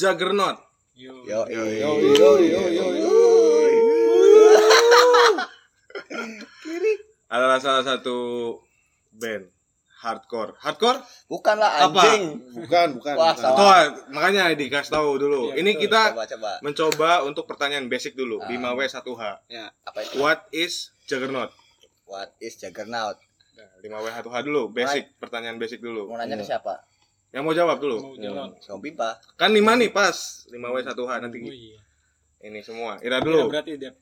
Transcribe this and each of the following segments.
Juggernaut. Yo. Yo, Yo yo yo yo yo. Adalah salah satu band hardcore. Hardcore? Bukan lah Apa? anjing. Bukan bukan. Wah, bukan. Tuh, makanya dikasih tahu dulu. Iya, Ini betul. kita Coba coba. mencoba untuk pertanyaan basic dulu. Ah. 5W1H. Apa itu? What is Juggernaut? What is Juggernaut? Nah, 5W1H dulu, basic, pertanyaan basic dulu. Mau nanya ke siapa? Yang mau jawab dulu. Mau jalan. Sama Pipa. Kan 5 nih pas. 5W1H nanti Oh iya. ini semua. Ira dulu. berarti dia.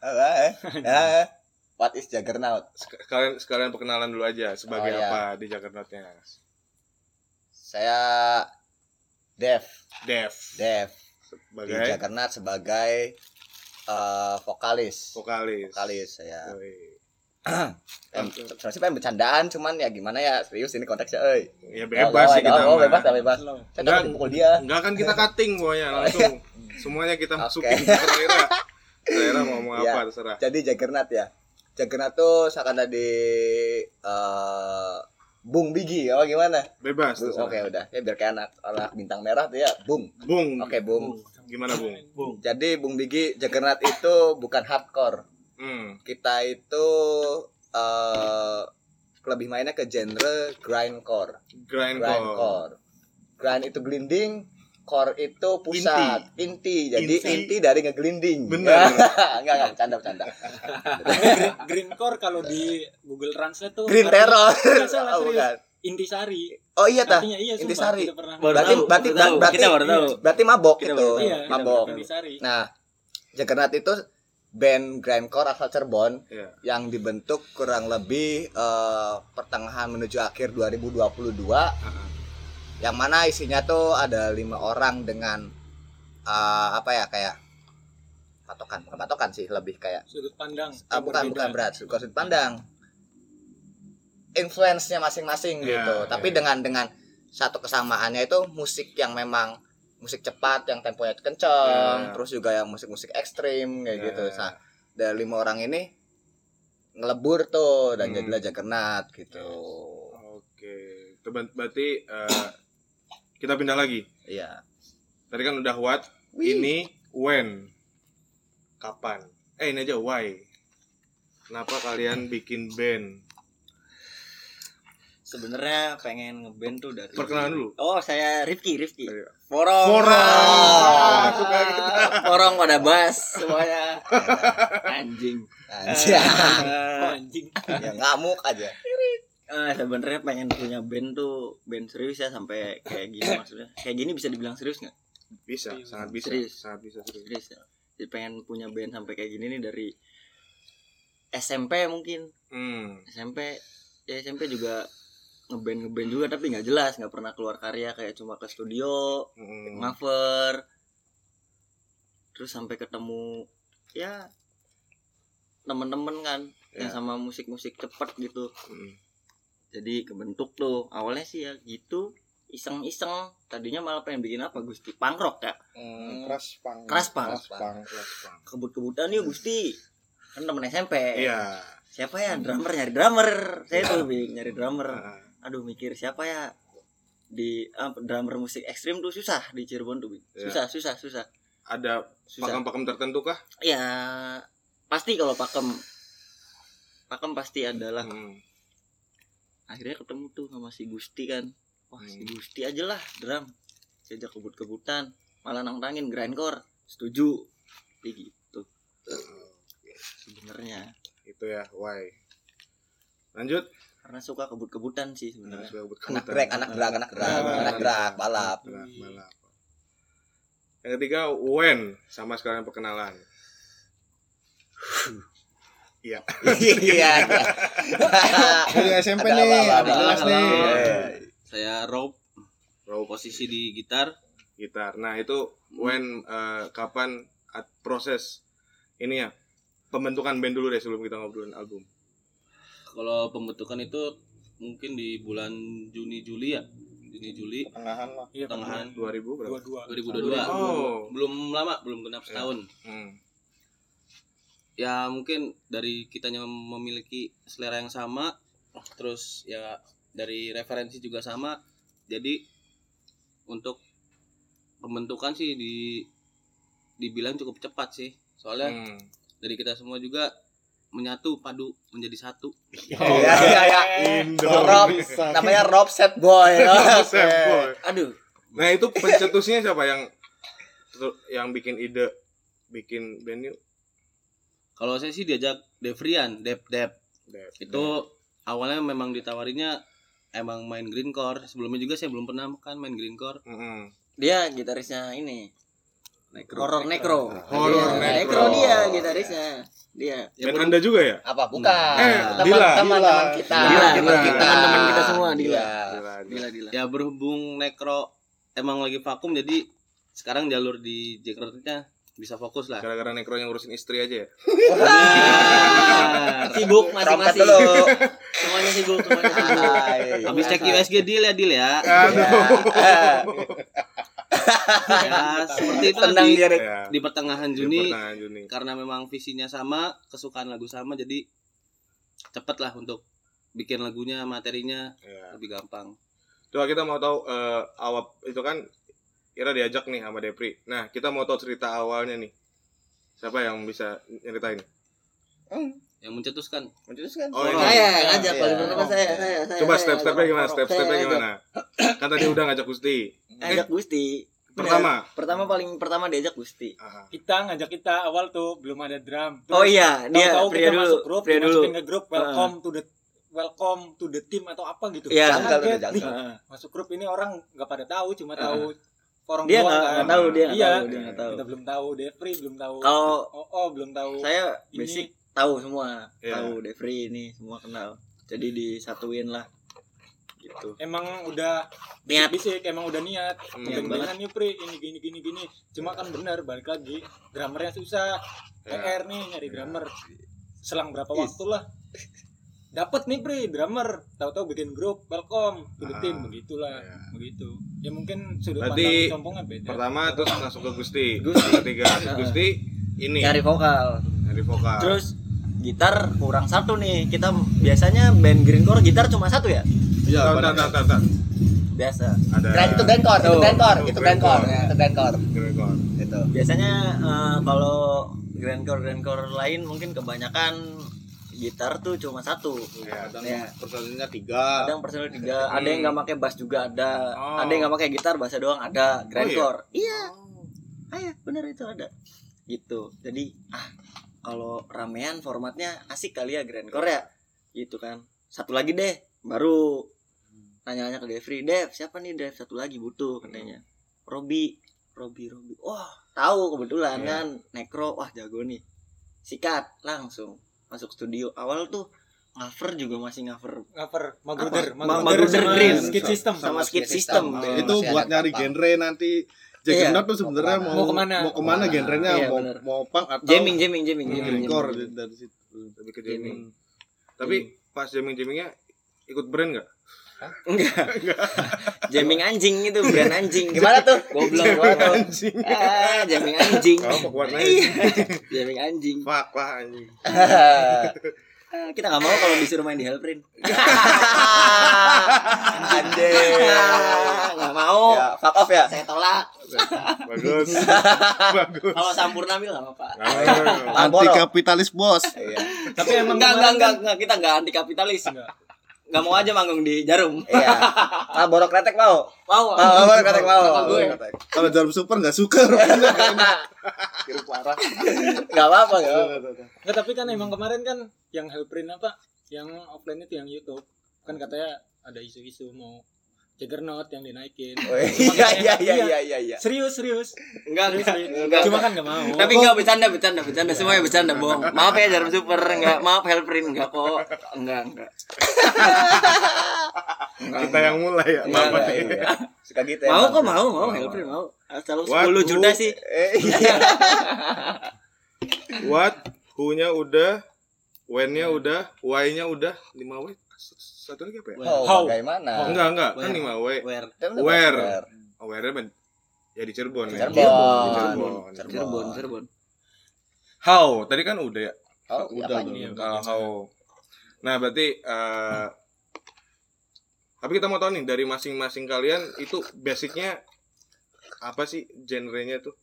Eh, eh, eh. What is Juggernaut? Sek- Sekalian sekalian perkenalan dulu aja sebagai Oh, iya. apa di Juggernautnya. Saya Dev, Dev Dev di sebagai Juggernaut sebagai eh, vokalis. vokalis. Vokalis saya. Yoi. Em, Sebenarnya pengen bercandaan cuman ya gimana ya serius ini konteksnya euy. Ya bebas sih Oh, kita. Oh, bebas lah bebas. Saya Enggak. dipukul dia. Enggak kan kita cutting pokoknya langsung. Semuanya kita masukin ke Ira. Ira mau ngomong Iya. apa terserah. Jadi Juggernaut ya. Juggernaut tuh seakan ada di eh, Bung Bigi apa gimana? Bebas Bung. Oke udah. Ya biar kayak anak anak bintang merah tuh ya, Bung. Bung. Oke, Bung. Gimana, Bung? Bung. Jadi Bung Bigi Juggernaut itu bukan hardcore. Hmm. Kita itu eh lebih mainnya ke genre grindcore. Grindcore. Grindcore. Grind itu gelinding, core itu pusat, inti. Jadi Inti. inti, dari ngegelinding. Bener. enggak, enggak, bercanda, bercanda. green, green core kalau di Google Translate tuh Green terror. Enggak salah Oh, serius. bukan. Intisari. Oh iya tah. Artinya iya Intisari. Berarti berarti berarti kita baru tahu. berarti mabok Kita itu. Iya, mabok. Intisari. Nah, Juggernaut itu band grindcore asal Cirebon Iya. yang dibentuk kurang lebih eh, pertengahan menuju akhir 2022 Heeh. yang mana isinya tuh ada lima orang dengan eh, apa ya kayak patokan bukan patokan sih lebih kayak Sudut pandang. yang bukan berbeda. bukan berat sudut pandang influence-nya masing-masing Iya, gitu iya. tapi dengan dengan satu kesamaannya itu musik yang memang musik cepat yang temponya kenceng Iya. terus juga yang musik-musik ekstrim kayak Iya. gitu nah dari lima orang ini ngelebur tuh dan Hmm. jadilah Juggernaut gitu Oke. Itu ber- berarti eh, kita pindah lagi. iya Tadi kan udah what, Wih. ini when. Kapan? Eh ini aja why. Kenapa kalian bikin band? Sebenarnya pengen ngeband tuh dari Perkenalan dulu. Oh, saya Rifki, Rifki. Dari- Forong. Forong. Suka gitu. Forong pada bass semuanya. Anjing. Anjir. Oh, anjing. ya ngamuk aja Eh, sebenarnya pengen punya band tuh band serius ya sampai kayak gini maksudnya. Kayak gini bisa dibilang serius nggak? Bisa, Serius. sangat bisa. Serius. Sangat bisa serius. Serius ya. Jadi pengen punya band sampai kayak gini nih dari SMP mungkin. Hmm. SMP ya SMP juga ngeband ngeband juga tapi nggak jelas nggak pernah keluar karya kayak cuma ke studio Hmm. cover terus sampai ketemu ya temen-temen kan yang Ya. sama musik-musik cepet gitu Hmm. jadi kebentuk tuh awalnya sih ya gitu iseng-iseng tadinya malah pengen bikin apa Gusti pangrok ya Hmm. Keras pang. Keras pang. Kebut-kebutan yuk Gusti kan temen SMP Iya. siapa ya drummer nyari drummer saya tuh Bing, nyari drummer Ah, aduh mikir siapa ya di ah, drummer musik ekstrim tuh susah di Cirebon tuh. Iya. susah susah susah Ada pakem-pakem tertentu kah? ya pasti kalau pakem pakem pasti adalah Hmm. akhirnya ketemu tuh sama si Gusti kan wah si Hmm. Gusti aja lah drum diajak kebut-kebutan malah nantangin grindcore setuju Jadi gitu sebenarnya Itu ya, why. Lanjut. Karena suka kebut-kebutan sih Nah, sebenarnya sudah buat anak drag anak drag anak drag Ah. anak drag balap Balap, balap. Yang ketiga, when. Sama sekalian perkenalan. Iya. iya Dari SMP Ada nih, ada kelas nih. Iya. saya Rob Row posisi di gitar gitar. Nah, itu when eh, kapan proses ini ya pembentukan band dulu deh sebelum kita ngobrolin album. Kalau pembentukan itu mungkin di bulan Juni Juli ya. Juni Juli Pertengahan lah. Iya, Pertengahan 2000 berapa? dua-dua. 2022. Oh. Belum lama, belum genap setahun. Hmm. Ya mungkin dari kitanya memiliki selera yang sama, terus ya dari referensi juga sama. Jadi untuk pembentukan sih di dibilang cukup cepat sih. Soalnya Hmm. dari kita semua juga menyatu padu menjadi satu. Iya iya iya. Rob namanya Rob Set Boy. Set boy. Aduh, Nah itu pencetusnya siapa yang yang bikin ide bikin band yuk? Kalau saya sih diajak Devrian, Dep Dep. Itu awalnya memang ditawarinya emang main greencore. Sebelumnya juga saya belum pernah kan main greencore. Mm-mm. dia gitarisnya ini. Horror Necro. Horror Iya, Necro. dia gitarisnya. Dia. Band anda juga ya? Apa bukan? Eh, Dila. Teman-teman kita. Dila, Dila. kita. Teman-teman kita semua, Dila. Iya. Gila. Gila, gila. Ya berhubung Necro emang lagi vakum jadi sekarang jalur di Jakarta bisa fokus lah. Gara-gara nekro yang ngurusin istri aja ya? Sibuk masing-masing. Semuanya sibuk, semuanya sibuk. Habis cek USG deal ya deal ya. ya seperti itu Tenang di, dia. Ya. di pertengahan Di Juni pertengahan Juni. karena memang visinya sama, kesukaan lagu sama jadi cepet lah untuk bikin lagunya, materinya Ya. lebih gampang. Coba kita mau tahu eh, awal itu kan Ira diajak nih sama Depri. Nah, kita mau tahu cerita awalnya nih. Siapa yang bisa nyeritain? Yang mencetuskan Mencetuskan. Oh, ini. Saya yang ngajak paling pertama saya, saya, saya. Coba step-stepnya gimana? Step-stepnya gimana? Kan tadi udah ngajak Gusti. Ngajak Gusti. Pertama. Pertama paling pertama diajak Gusti. Ah, Kita ngajak kita awal tuh belum ada drum. Oh iya, dia tahu pria kita dulu, masuk grup, pria dulu. dimasukin ke grup welcome to the welcome to the team atau apa gitu. Iya. Kaget, udah nih, janggal. masuk grup ini orang nggak pada tahu, cuma tahu orang Dia nggak kan. tahu, dia nggak Iya. tahu, dia nggak tahu. Kita belum tahu, Devri belum tahu. Kalau oh, oh belum tahu. saya Ini- basic tahu semua, Iya. tahu Devri ini semua kenal. Jadi disatuin lah. Gitu. emang udah Niat. bisik emang udah niat Hmm. Dengan nih Pri ini gini gini gini cuma kan benar balik lagi drummernya susah Ya. PR nih nyari drummer selang berapa waktu lah dapat nih Pri drummer tahu-tahu bikin grup welcome to the team Ah, begitulah iya. begitu ya mungkin sudut Berarti pandang beda Pertama terus masuk ke Gusti. Gusti. Ketiga Gusti ini Nyari vokal. dari vokal. Terus gitar kurang satu nih. Kita biasanya band greencore gitar cuma satu ya? Iya, Tahu, pada tahu, tahu, tahu, tahu. Biasa. Ada Grand itu Grandcore, itu. Grandcore, Tuh, itu Grandcore. itu Grandcore. Grandcore. Itu. Biasanya eh, kalau grandcore grandcore lain mungkin kebanyakan gitar tuh cuma satu. Iya. kadang Ya. personilnya tiga. Ada yang personil tiga, ada yang nggak pakai bass juga ada, Oh. ada yang nggak pakai gitar bass doang ada. Grandcore. iya. Iya, bener itu ada. Gitu. Jadi ah kalau ramean formatnya asik kali ya grandcore ya. Gitu kan. Satu lagi deh, baru nanya-nanya ke Devri, Dev, siapa nih Dev? Satu lagi butuh katanya. Robi, Robi, Robi. Wah, tahu kebetulan Iya. kan. Necro, wah jago nih. Sikat langsung masuk studio. Awal tuh cover juga masih cover cover Magruder Magruder sama Green. skit system sama skit skit system. system. Band. itu buat nyari gampang. genre nanti Iya. Jaggernaut tuh sebenarnya Mau mau Mau ke mana? mau ke mana genrenya Iya, mau bener. mau punk atau Jamming, jamming, jamming, jamming. jamming. dari situ. Lebih ke jamming. Tapi pas jamming-jammingnya ikut brand nggak? Enggak. jamming anjing itu brand anjing. Gimana tuh? Goblok gua tuh. Ah, jamming anjing. Mau warnanya Iya. jamming anjing. Pak, pak anjing. Ah, kita nggak mau kalau disuruh main di Hellprint. Anjing. Ah, Nggak mau. Ya, fuck off ya. Saya tolak. Bagus. Bagus. Kalau Sampurna mil nggak apa-apa. Anti kapitalis bos Iya. tapi emang Enggak, enggak, enggak, kita enggak anti kapitalis. Enggak. Enggak mau aja manggung di Jarum. Iya. Marlboro kretek mau. Mau. Mau, Marlboro kretek mau. Kalau jarum super nggak suka rupanya Kira parah. Enggak apa-apa, enggak apa-apa. Nggak, tapi kan emang kemarin kan yang Hellprint apa? Yang offline itu yang YouTube. Kan katanya ada isu-isu mau Juggernaut yang dinaikin. Oh, Iya, iya, iya, iya, iya, iya. Serius, serius. Enggak, Serius, enggak. serius. Enggak. Cuma kan nggak mau. Tapi enggak bercanda, bercanda, bercanda. Semuanya bercanda, bohong. Maaf ya Jarum Super, enggak. Maaf Hellprint, enggak kok. Enggak, enggak. Enggak, Kita yang mulai ya. Enggak, Bapak. enggak, enggak. Suka gitu Mau emang. kok, mau, mau Hellprint, mau. Asal What? 10 juta sih. Eh, iya. What? Who-nya udah, when-nya udah, why-nya udah, 5 W. Satu lagi apa ya? Oh, How? bagaimana? Enggak, enggak. Kan Where? 5 W. Where? Where? Aware-nya ben- ya di Cirebon ya. Cirebon. Di Cirebon. Cirebon, Cirebon. How? Tadi kan udah ya. Oh, Udah, ini? Kalau how. Nah, berarti eh tapi kita mau tahu nih dari masing-masing kalian itu basicnya apa sih genrenya tuh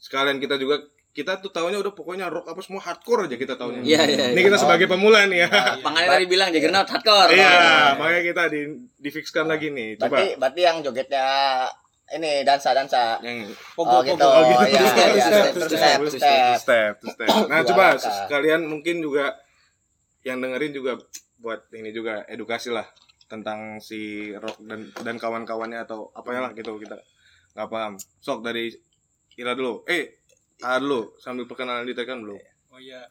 sekalian kita juga kita tuh tahunya udah pokoknya rock apa semua hardcore aja kita tahunya Iya iya. ini kita sebagai pemula nih ya Pangannya tadi bilang Juggernaut hardcore. iya makanya kita di difikskan lagi nih coba Berarti berarti yang jogetnya ini dansa dansa. yang Oh gitu. Oh, gitu. Oh, iya, Two step, iya, iya. step, step, step, two step. Nah, coba sekalian mungkin juga yang dengerin juga buat ini juga edukasi lah tentang si rock dan dan kawan-kawannya atau apa ya lah gitu kita nggak paham. Sok dari Ira dulu. Eh, A dulu sambil perkenalan diri kan belum. Oh iya.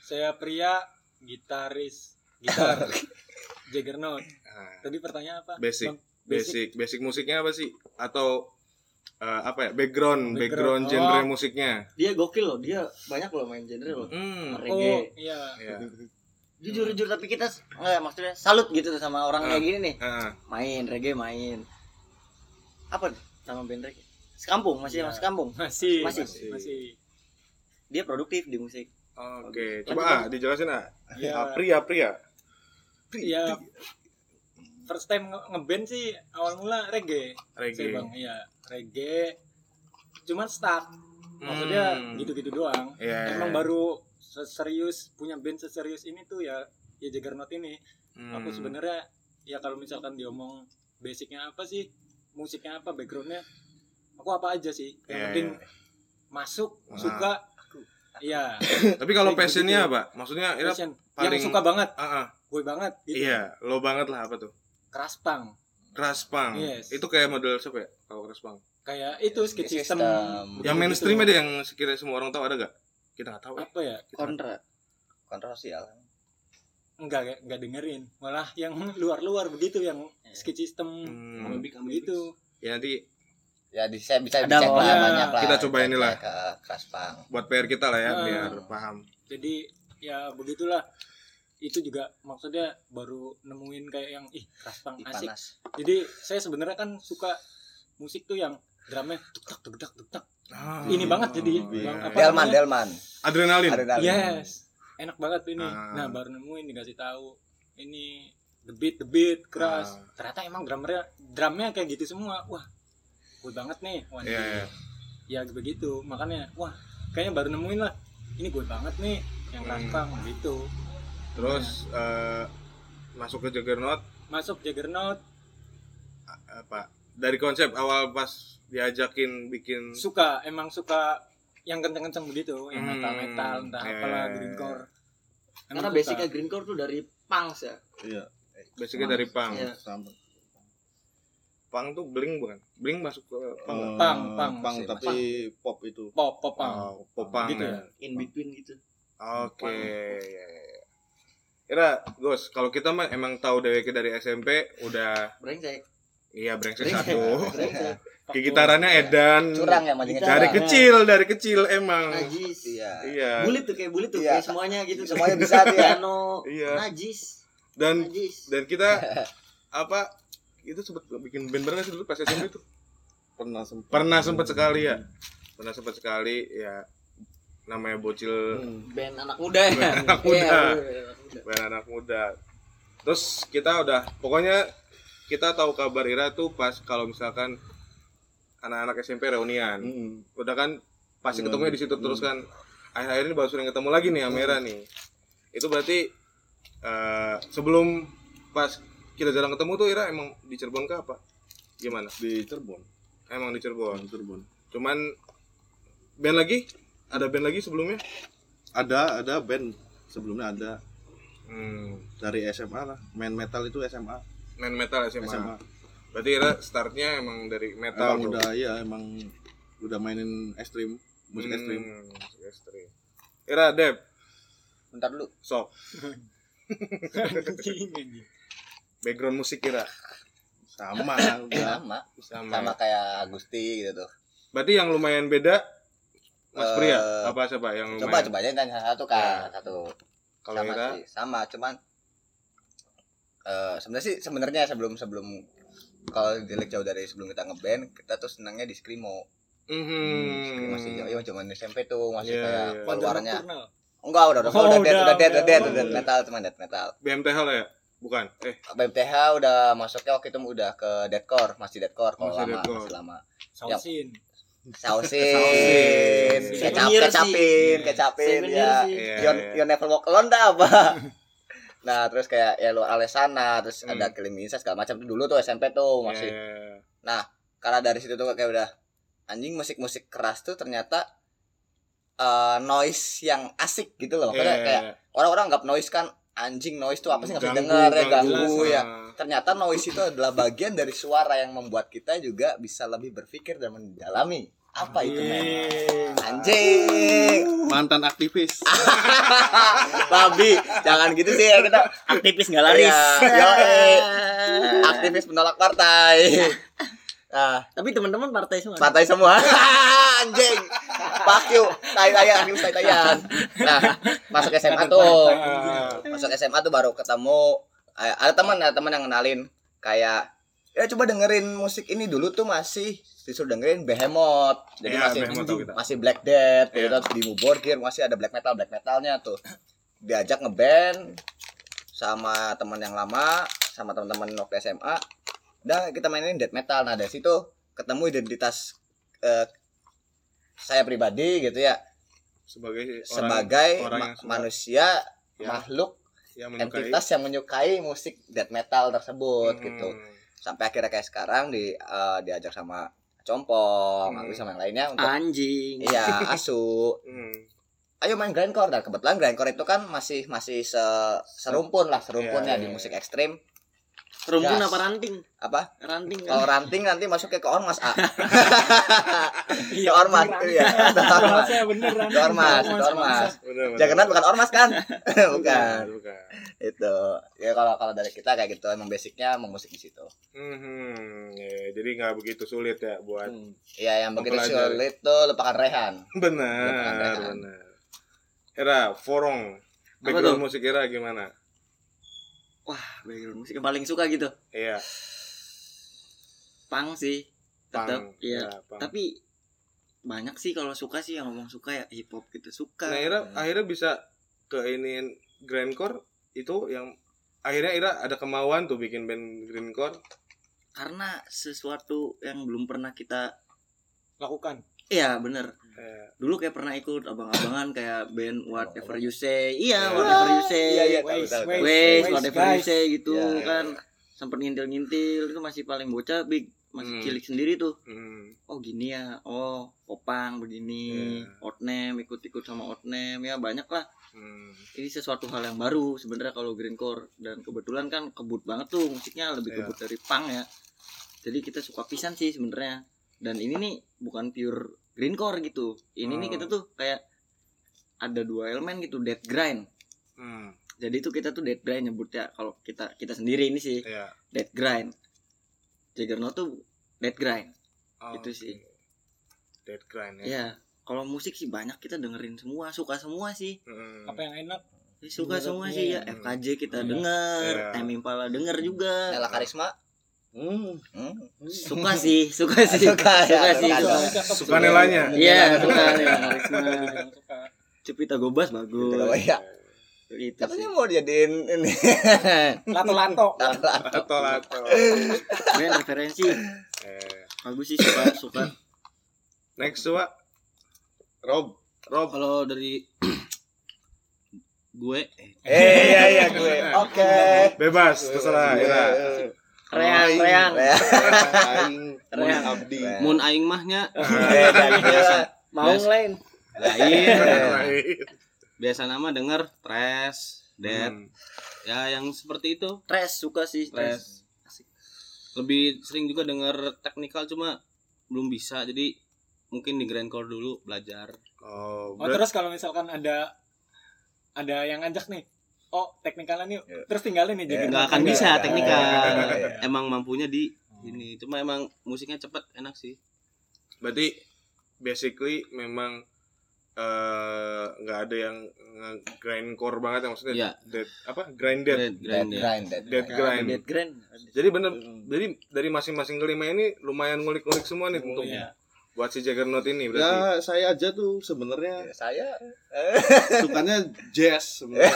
Saya pria gitaris gitar Juggernaut. Nah, Tadi pertanyaan apa? Basic. Bang? basic basic musiknya apa sih? Atau eh, apa ya? Background, background, Background. genre Oh. musiknya. Dia gokil loh, dia banyak loh main genre loh. Hmm. Oh, Reggae. iya. Ya. Jujur jujur tapi kita enggak maksudnya salut gitu tuh sama orang Ah. kayak gini nih. Ah, Main reggae main. Apa nama band reggae? Sekampung, masih Iya. masih sekampung. Masih, Masih. masih. Masih. Dia produktif di musik. Oke, coba ah, dijelasin ah. Iya. Ah, pria, pria. Iya. First time nge- ngeband sih awal mula reggae. Reggae. Saya bang, iya reggae. Cuman stuck. Maksudnya Hmm. gitu-gitu doang. Iya. Emang baru serius punya band seserius ini tuh ya ya Juggernaut ini. Hmm. Aku sebenarnya ya kalau misalkan diomong basicnya apa sih, musiknya apa, backgroundnya, aku apa aja sih. Yang Iya, penting iya. masuk, Nah. suka, iya. Tapi kalau Kayak passionnya gitu. apa? Maksudnya Passion. paling- Yang suka banget, ah, ah, gue banget. Gitu. iya, lo banget lah apa tuh? Keras punk. Keras punk. Yes. Itu kayak model siapa ya? Kalau keras punk. Kayak itu skit system. system. Yang mainstream ada yang sekiranya semua orang tahu ada gak? Kita nggak tahu. eh. Apa ya? Kontra. Kontroversial. Enggak, enggak, enggak dengerin. Malah yang luar-luar begitu yang skit system Hmm. begitu. Ya nanti Ya di saya bisa Ada dicek lah lah. banyak lah. Kita coba inilah. ke keras pang. buat PR kita lah ya Ah. biar paham. Jadi ya begitulah. Itu juga maksudnya baru nemuin kayak yang ih keras punk asik. Panas. Jadi saya sebenarnya kan suka musik tuh yang drumnya tuk tak tuk tak tuk tak. Ah. Ini banget jadi Iya. Bang, apa Delman, namanya? Delman. Adrenalin. Adrenalin. Yes. Enak banget ini. Ah. Nah, baru nemuin dikasih tahu ini the beat the beat keras. Ah. Ternyata emang drummernya drumnya kayak gitu semua. Wah. Gue banget nih. Wah, Iya, iya. ya begitu. Makanya wah, kayaknya baru nemuin lah. Ini gue banget nih yang keras Hmm. punk gitu. Terus eh, masuk ke Juggernaut Masuk Juggernaut apa? Dari konsep awal pas diajakin bikin suka emang suka yang kenceng-kenceng begitu, yang Hmm, metal-metal entah iya, apalah iya, greencore. Karena Emang basicnya greencore tuh dari punks ya. Iya. basicnya dari punk. Iya. Punk tuh bling bukan? Bling masuk ke nggak? Eh, Pang, pang. pang, Sih, tapi pop itu. pop pop punk. Oh, popang Gitu ya. ya. In between gitu. Oke. ya, ya, ya. Kira, Gus, kalau kita mah emang tahu DWK dari SMP udah Brengsek. iya brengsek Brengsek. satu. Brengsek. Kayak gitarannya Edan. Curang ya Gitar. Dari kecil, dari kecil emang. Najis. Iya. Iya. Bulit tuh kayak bulit tuh Iya. kayak semuanya gitu. Semuanya bisa tuh ya. Piano. Iya. Najis. Dan Najis. dan kita apa itu sempet bikin band bareng sih dulu pas SMP tuh Pernah sempat. pernah sempet sekali ya pernah sempet sekali ya namanya bocil Hmm. Band anak muda ya. Band anak Iya, muda. band anak muda. band anak muda terus kita udah pokoknya kita tahu kabar Ira tuh pas kalau misalkan anak-anak SMP reunian Hmm. udah kan pasti Hmm. ketemunya di situ terus kan akhir-akhir ini baru sering ketemu lagi nih sama Ira nih itu berarti eh, sebelum pas kita jarang ketemu tuh Ira emang di Cirebon ke apa gimana Di Cirebon. emang di Cirebon Di Cirebon. cuman band lagi ada band lagi sebelumnya Ada ada band sebelumnya ada hmm, dari SMA lah. Main metal itu SMA. main metal SMA. SMA. berarti Ira startnya emang dari metal Emang udah iya emang udah mainin ekstrim, musik Hmm, ekstrim. musik ekstrim Ira Dep Bentar dulu. sok Anjing, anjing. Background musik Ira Sama udah. Sama. sama, Sama kayak Agusti gitu tuh. berarti yang lumayan beda Mas Eh, Pria apa siapa yang lumayan Coba coba aja tanya satu kan, satu. kalau sama sih, sama cuman eh sebenarnya sih sebenarnya sebelum sebelum kalau dilihat jauh dari sebelum kita ngeband kita tuh senangnya di screamo Mhm. masih jauh iya cuman di SMP tuh masih Iya, kayak iya. keluarnya enggak udah udah Oh, udah dead udah, udah dead udah. udah dead Oh, udah udah. metal cuman dead metal BMTH lah ya bukan eh BMTH udah masuknya waktu itu udah ke deadcore masih deadcore kalau Masih lama deathcore. masih lama Sausin. sausin kecap kecapin kecapin ya sih. Iya, you, iya. you never walk alone dah apa nah terus kayak ya lu Alessana terus Hmm. ada Killing segala macam dulu tuh SMP tuh masih Iya. karena dari situ tuh kayak udah anjing musik-musik keras tuh ternyata eh, noise yang asik gitu loh Iya, iya, kayak iya. orang-orang anggap noise kan anjing noise tuh apa sih? Nggak bisa denger ya ganggu. ya. Ah. ternyata noise itu adalah bagian dari suara yang membuat kita juga bisa lebih berpikir dan mendalami. Apa itu men? Anjing. Mantan aktivis. Babi jangan gitu sih. Ya kita aktivis nggak laris. Yoi. aktivis menolak partai nah tapi teman-teman partai semua. Partai semua. Anjing. Fuck you. Tai tayan aktivis tai tayan nah masuk SMA tuh. Ah. masuk SMA tuh baru ketemu. Ada teman ada teman yang kenalin. Kayak ya coba dengerin musik ini dulu tuh masih. Disuruh dengerin Behemoth. Jadi Iya, masih Behemoth masih Black Death gitu Iya. terus di Muborgir masih ada black metal black metalnya tuh. Diajak ngeband sama teman yang lama sama teman-teman waktu SMA udah kita mainin death metal nah dari situ ketemu identitas eh, saya pribadi gitu ya sebagai orang sebagai orang ma- manusia Ya. makhluk yang menyukai entitas yang menyukai musik death metal tersebut Hmm. gitu sampai akhirnya kayak sekarang di eh, diajak sama Compong, Hmm. aku sama yang lainnya untuk anjing iya asu Hmm. ayo main grindcore dan kebetulan grindcore itu kan masih masih se serumpun lah serumpunnya Iya, di iya, musik ekstrim rumpun apa ranting? Apa? Ranting kalau kan ranting nanti masuknya ke ormas a. Iya, ke ormas iya. Ke ormas. Saya bener ke ormas ke ormas jangan bukan ormas kan? Bukan. Bukan, bukan. itu. Ya kalau kalau dari kita kayak gitu emang basicnya di situ. Hmm, ya, jadi nggak begitu sulit ya buat Iya yang begitu Mempelajari. sulit tuh lupakan Rehan. Benar Rehan. benar. Era forong background musik era gimana? Wah background musik yang paling suka gitu. Iya, pang sih tetap iya. Ya, tapi banyak sih kalau suka sih yang ngomong suka ya hip hop gitu suka. Nah, Ira akhirnya bisa ke ini grindcore itu yang akhirnya Ira ada kemauan tuh bikin band grindcore. karena sesuatu yang belum pernah kita lakukan. Iya bener. Dulu kayak pernah ikut abang-abangan kayak band whatever you say. Iya Iya. whatever you say. Iya, iya, tahu, tahu. Waze, Waze, Waze, whatever you say gitu Iya, iya, kan. sempet ngintil-ngintil itu masih paling bocah big masih Hmm. cilik sendiri tuh. Hmm, oh gini ya. Oh popang begini Iya. outname ikut-ikut sama outname ya banyak lah. Hmm. ini sesuatu hal yang baru sebenarnya kalau greencore dan kebetulan kan kebut banget tuh musiknya lebih Iya. kebut dari punk ya. Jadi kita suka pisan sih sebenarnya. Dan ini nih bukan pure greencore gitu ini nih Oh. kita tuh kayak ada dua elemen gitu dead grind Hmm, jadi itu kita tuh dead grind nyebutnya kalau kita kita sendiri ini sih iya. dead grind Juggernaut tuh dead grind Oh, Itu sih. Dead grind ya. ya kalau musik sih banyak kita dengerin semua suka semua sih Hmm. Apa yang enak? suka Menurut semua sih ya hmm. FKJ kita Iya. denger Iya. Tame Impala denger juga Nela Karisma Hmm. hmm? suka sih suka sih Suka, ya, sih suka. suka. Suka nelanya. iya suka nih karisma Yang suka. Cepita Gobas bagus Oh, iya. itu sih katanya mau dijadiin ini Lato-lato. Atau atau. main referensi Eh, bagus sih suka suka next coba. Rob, Rob. Kalau dari gue eh iya iya gue oke Bebas, terserah. Ira. Reang reang Aing Reang. Abdi. Reang. mun aing mahnya Eh, dan biasa. mau lain lain Lain. biasa nama denger trash dead Hmm. ya yang seperti itu Tres suka sih Tres. Tres lebih sering juga denger teknikal cuma belum bisa jadi mungkin di grindcore dulu belajar Oh, Oh terus kalau misalkan ada ada yang ngajak nih, oh teknikalan yuk, Iya. terus tinggalin nih jadi nggak akan Iya, bisa iya, teknikal iya, iya. emang mampunya di ini cuma emang musiknya cepet enak sih berarti basically memang eh, nggak ada yang grindcore banget ya maksudnya Iya. dead apa grinded Grind, Dead grind ya. grind, dead Dead grind. grind. Dead jadi bener jadi dari masing-masing kelima ini lumayan ngulik-ngulik semua nih untuk Iya. Buat si Juggernaut ini berarti. Ya saya aja tuh sebenarnya saya sukanya jazz sebenarnya.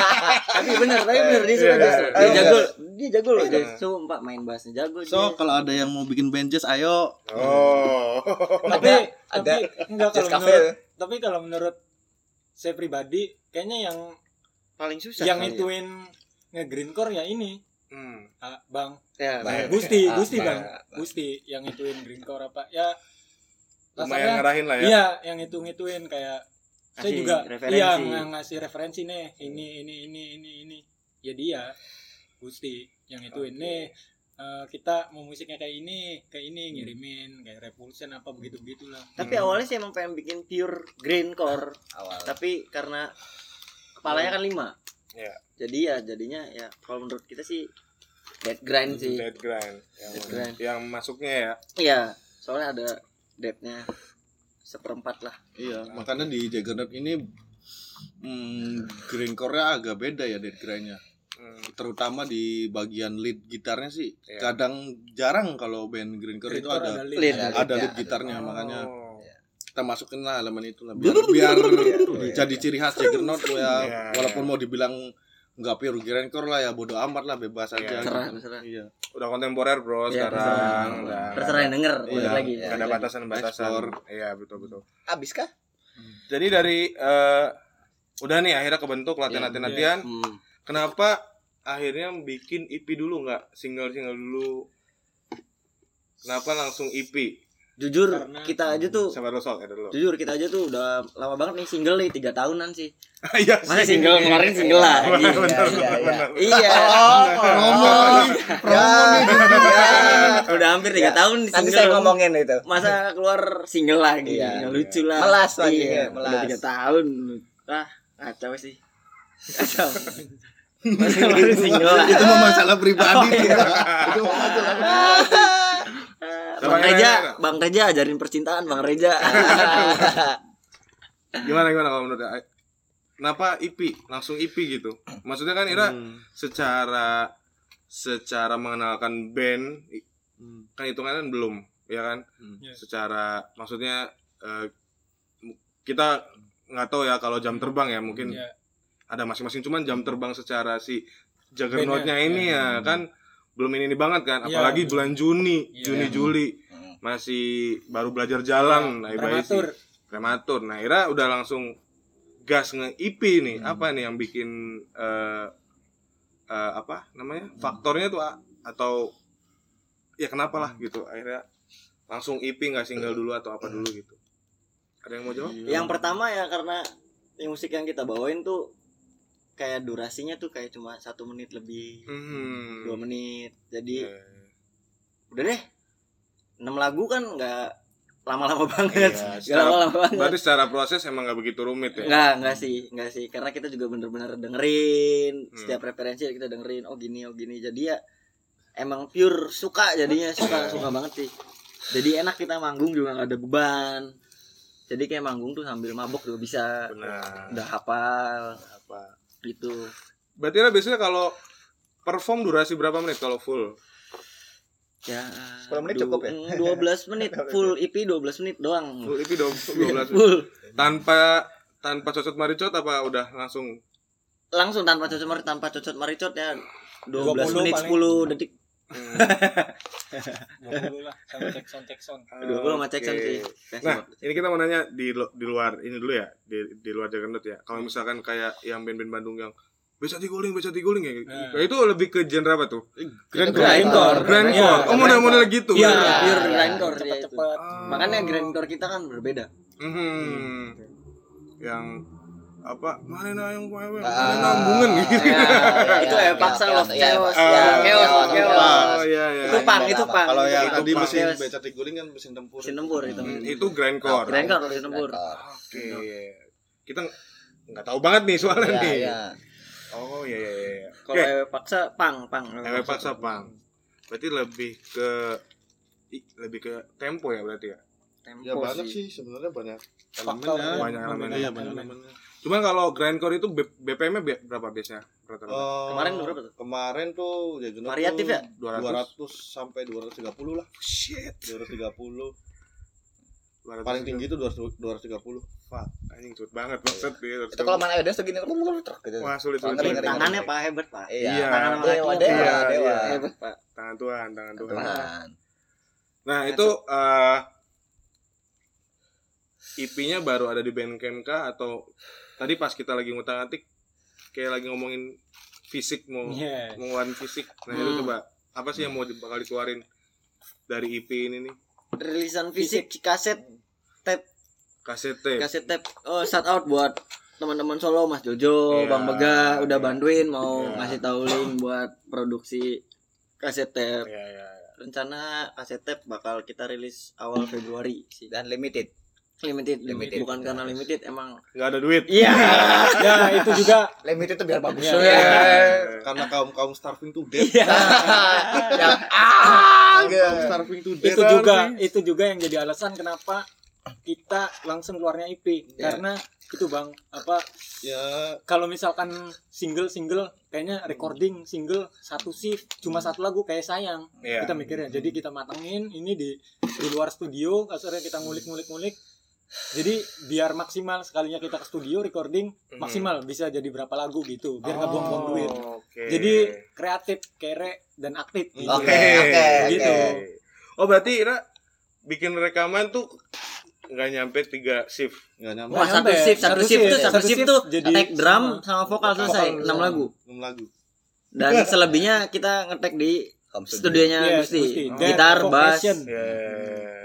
tapi bener tapi bener dia suka Iya, jazz iya. dia Iya. jago dia jago loh jazz sumpah main bassnya jago So dia. kalau ada yang mau bikin band jazz ayo. Oh. tapi ada tapi enggak jazz kalau cafe menurut tapi kalau menurut saya pribadi kayaknya yang paling susah yang ya. ituin nge-greencore ya ini Hmm. ah, bang ya, Bang. Gusti Ah, Gusti Bang. bang Gusti yang ituin greencore apa ya Lumayan ngarahin lah ya. iya yang itu ngituin kayak saya Kasih juga referensi. iya ng- ngasih referensi nih ini ini ini ini ini ya dia Gusti yang ituin nih eh, kita mau musiknya kayak ini kayak ini ngirimin kayak repulsion apa begitu begitulah tapi awalnya sih emang pengen bikin pure greencore awal tapi karena kepalanya kan lima Iya. jadi ya jadinya ya kalau menurut kita sih dead grind sih Dead grind. Yang, Dead grind. yang masuknya ya. iya soalnya ada depthnya seperempat lah Iya, makanya di Juggernaut ini hmm, grindcore-nya agak beda ya dead grind-nya. Hmm. Terutama di bagian lead gitarnya sih. Iya. Kadang jarang kalau band grindcore itu Greencore ada lead. lead. Ada ada lead ada gitarnya Oh. makanya kita masukin lah elemen itu lah biar biar jadi ciri khas Juggernaut ya Iya, walaupun iya. mau dibilang nggak pure grindcore lah ya bodo amat lah bebas aja terserah gitu. terserah iya Udah kontemporer bro Iya, sekarang. terserah. Udah, terserah yang denger Iya, lagi nggak ada batasan-batasan. Iya betul betul. abis kah Jadi dari eh, udah nih akhirnya kebentuk latihan-latihan. Hmm. Kenapa akhirnya bikin EP dulu nggak single single dulu? Kenapa langsung EP? Jujur Karena- kita aja tuh Sama sok ya dulu. jujur kita aja tuh udah lama banget nih single nih tiga tahunan sih. Iya. masa sih. single kemarin single lagi Benar, benar, Iya, iya, benar. iya. Promo ya, ya. udah hampir tiga tahun nanti single. saya ngomongin itu. Masa keluar single lagi? Iya. Lucu lah. Melas lagi, iya, ya, melas. udah tiga tahun. Ah kacau sih. Kacau. Masa kemarin single lah. Itu mah masalah pribadi. Itu masalah Bang Gimana, Reja? Bang Reja ajarin percintaan Bang Reja. Gimana gimana kalau menurut Ai? Kenapa EP? Langsung EP gitu. Maksudnya kan Ira Hmm. secara secara mengenalkan band Hmm. kan hitungannya kan belum, ya kan? Hmm. Iya. Secara maksudnya eh, kita nggak tahu ya kalau jam terbang ya mungkin ya ada masing-masing cuman jam terbang secara si Juggernautnya ini ya. ya kan belum ini ini banget kan Iya, apalagi bener. bulan Juni Iya. Juni Juli. Hmm. masih baru belajar jalan nah, prematur. Prematur. Nah Ira udah langsung gas nge EP nih. Apa nih yang bikin eh eh, apa namanya faktornya tuh a- atau ya kenapa lah gitu akhirnya langsung EP nggak single dulu atau apa dulu gitu. Ada yang mau jawab? Yang pertama ya karena yang musik yang kita bawain tuh kayak durasinya tuh kayak cuma satu menit lebih hmm. dua menit jadi Eh, udah deh enam lagu kan nggak lama-lama banget Iya, nggak secara- lama-lama banget berarti secara proses emang nggak begitu rumit ya Enggak, enggak sih, enggak sih. Karena kita juga bener-bener dengerin Hmm. setiap referensi kita dengerin. Oh gini, oh gini. Jadi ya emang pure suka jadinya suka suka banget sih. Jadi enak kita manggung juga nggak ada beban. Jadi kayak manggung tuh sambil mabok juga bisa. benar Udah hafal gitu. berarti Ira biasanya kalau perform durasi berapa menit kalau full Ya. 10 menit cukup ya? mm, 12 menit full EP 12 menit doang. full EP dong 12 menit. Full. tanpa tanpa cocot maricot apa udah langsung Langsung tanpa cocot maricot, tanpa cocot maricot ya 12 20 menit paling. 10 detik. Hmm, 20 lah sama cek sound cek sound 20 sama cek sound Oke. sih. Nah, ini kita mau nanya di lu- di luar ini dulu ya, di di luar Jaggernaut ya. Kalau misalkan kayak yang band-band Bandung yang Beca guling, beca guling ya. Nah. Nah, itu lebih ke genre apa tuh? Grindcore. Grindcore. Iya. Oh, model-model gitu. Iya, ya. pure grindcore ya itu. cepet-cepet Ah. Makanya grindcore kita kan berbeda. Mhm. Yang apa? Mana na yang wewe? Ah. Mana nambungan gitu. Ya, itu Iya, ya paksa iya, love iya, chaos. iya, Ya, Ah, chaos, iya, chaos. Oh iya iya. Itu pang, itu pang. kalau yang Itu tadi mesin beca guling kan mesin tempur Mesin tempur itu. Hmm, itu grindcore. Grindcore mesin tempur. Oke. Kita nggak tahu banget nih soalnya Iya, nih. Oh iya iya iya. Kalau Oke. ewe paksa pang, pang. Ewe paksa pang. Berarti lebih ke lebih ke tempo ya berarti ya. Tempo ya banyak sih sebenarnya banyak banyak elemennya. iya banyak elemennya Cuman kalau grindcore itu BPM-nya berapa biasanya? Rata-rata? Eh, Kemarin berapa tuh? kemarin tuh Jaggernaut Variatif tuh ya? 200? 200 sampai 230 lah Shit. 230 paling tinggi itu 200 230 Fuck, anjing cepet banget maksud dia. Itu kalau main Edes segini truk gitu. Wah, sulit sulit. tangannya pak hebat pak Iya. Iya. tangan Dewa, laki dewa, Iya, dewa. iya. hebat pak Tangan Tuhan, tangan Tuhan. Tuhan. Nah, itu eh IP-nya baru ada di Bandcamp kah atau tadi pas kita lagi ngutak-ngatik kayak lagi ngomongin fisik mau mau ngeluarin fisik. Nah, itu Hmm. coba apa sih yang mau di- bakal dikeluarin dari IP ini nih? rilisan fisik kaset tape Kaset tape. kaset tape oh shout out buat teman-teman Solo Mas Jojo Iya, Bang Bega udah iya. bantuin mau Iya. ngasih tahu link buat produksi kaset tape Iya, iya, iya. rencana kaset tape bakal kita rilis awal Februari sih Dan limited. Limited, Limited. bukan karena limited emang Nggak ada duit. iya ya itu juga Limited itu biar bagus. Iya. Ya. karena kaum kaum starving to death Yang ah kaum gitu. starving to death itu juga itu juga yang jadi alasan kenapa kita langsung keluarnya IP Ya. karena itu bang apa ya kalau misalkan single single kayaknya recording single satu shift cuma satu lagu kayak sayang Iya. kita mikirnya jadi kita matengin ini di di luar studio kasarnya kita ngulik-ngulik-ngulik jadi biar maksimal sekalinya kita ke studio recording Mhm. maksimal bisa jadi berapa lagu gitu biar nggak buang-buang duit Oke. jadi kreatif kere dan aktif gitu. Oke, oke, Gitu. oke. Oh, berarti Ira bikin rekaman tuh nggak nyampe tiga shift. nggak nyampe Wah, satu nyampe. shift, satu, Satu shift tuh, satu Satu shift shift tuh jadi ngetek drum sama vokal selesai, Vokal 6 selesai. lagu. enam lagu Dan selebihnya kita ngetek di studionya Iya, Gusti. Gusti. Dan Gitar, bass. Ya.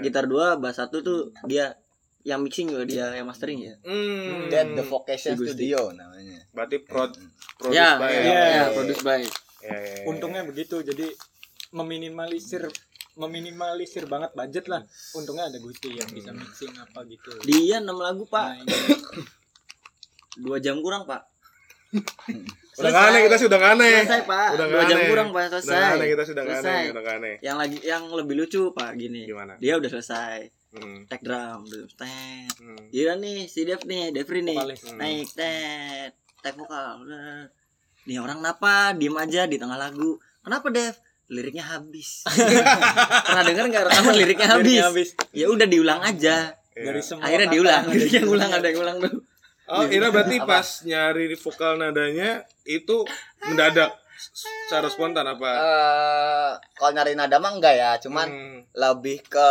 gitar dua, bass satu tuh dia yang mixing juga dia yang mastering ya. Hmm. Dan The Vocation Gusti. Studio namanya. Berarti prod produce Ya, by ya, Iya. ya, produce by. Ya, ya, ya. untungnya begitu jadi meminimalisir meminimalisir banget budget lah untungnya ada Gusti yang bisa mixing apa gitu Dia 6 lagu, Pak. Nah, Dua jam kurang, Pak. Udah nggak aneh kita udah nggak aneh. Selesai, Pak. Udah Dua jam kurang, Pak, Udah selesai. aneh kita sudah aneh, Selesai. udah aneh. Yang lagi yang lebih lucu, Pak, gini. Gimana? Dia udah selesai. Hmm. Tag drum, drum, tet. Hmm. Dia nih, si Dev nih, Devri nih. Hmm. Naik, tet. Tag vokal. Nih orang kenapa? Diem aja di tengah lagu. Kenapa, Dev? Liriknya habis. Pernah denger nggak rekaman liriknya habis? Liriknya habis. Ya udah diulang aja. Iya. dari semua Akhirnya kata diulang. yang ada dunia. ulang ada yang ulang tuh. Oh, Ira berarti pas nyari vokal nadanya itu mendadak secara spontan apa? Eh, kalau nyari nada mah enggak ya, cuman Hmm. lebih ke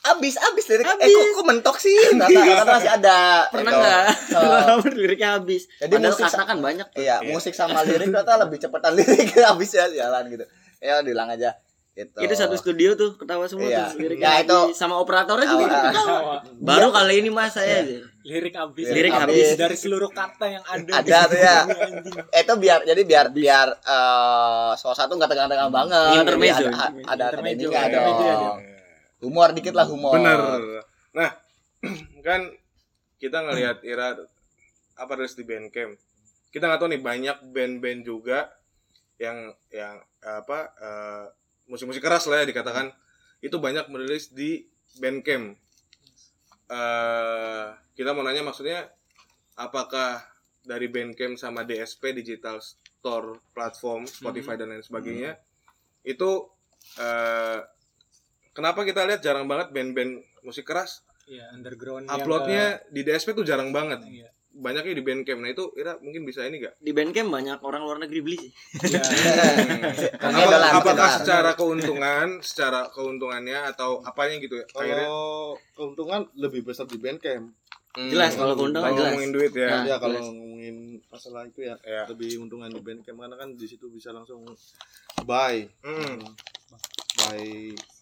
abis abis lirik eh kok, kok mentok sih kata kata masih ada Pernah gitu. nggak? So, liriknya habis. Jadi Padahal musik kata kan banyak. tuh. iya Iya. musik sama lirik ternyata lebih cepetan lirik habis ya jalan gitu ya diulang aja gitu Itu satu studio tuh ketawa semua Iya. tuh liriknya. Ya, itu- habis. sama operatornya juga Awal- ketawa. Awal. Baru kali ini mas saya aja. lirik habis Lirik habis. dari seluruh kata yang ada Ada tuh ya. Eh, itu biar jadi biar biar eh salah satu nggak tegang-tegang banget Intermezzo. Ada ada, ada ininya intermezzo ya, dong humor dikit lah humor Bener. Nah, kan kita ngelihat Ira apa rilis di Bandcamp. Kita nggak tahu nih banyak band-band juga yang yang apa eh, musik-musik keras lah ya dikatakan itu banyak merilis di Bandcamp. Eh kita mau nanya maksudnya apakah dari Bandcamp sama DSP Digital Store platform Spotify dan lain sebagainya itu eh kenapa kita lihat jarang banget band-band musik keras Iya, underground yang uploadnya di DSP tuh jarang banget iya. banyaknya di Bandcamp nah itu Ira mungkin bisa ini gak Di Bandcamp banyak orang luar negeri beli sih. Iya. Pakai Apa- dolar, pakai apakah dolar. secara keuntungan secara keuntungannya atau apanya gitu ya akhirnya kalau keuntungan lebih besar di Bandcamp Hmm. Jelas, kalau keuntungan Kalau jelas. ngomongin duit ya Nah. ya kalau jelas. ngomongin masalah itu ya Ya. lebih untungan di Bandcamp karena kan di situ bisa langsung buy Hmm. Buy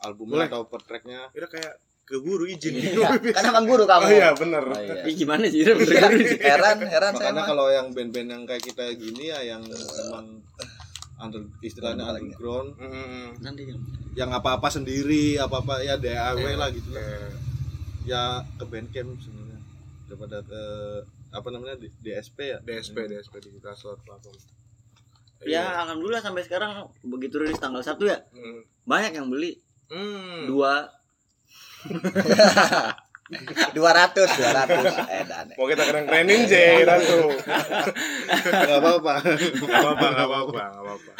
albumnya Boleh. atau per tracknya Ira kayak ke guru izin Iya, kan emang guru kamu oh iya bener Oh, iya. Ih, gimana sih? Bener Iya, sih. heran heran saya makanya kalau yang band-band yang kayak kita gini ya yang memang under istilahnya underground. Nanti ya. yang apa-apa sendiri apa-apa ya DIY lah gitu lah Ya. ya ke Bandcamp sebenarnya daripada ke apa namanya di- DSP ya DSP DSP digital store platform Ya, alhamdulillah sampai sekarang begitu rilis tanggal 1 ya, Hmm. banyak yang beli. Hmm. Dua. dua ratus dua ratus eh dan mau kita keren kerenin J Ratu nggak apa-apa nggak apa-apa nggak apa-apa nggak apa-apa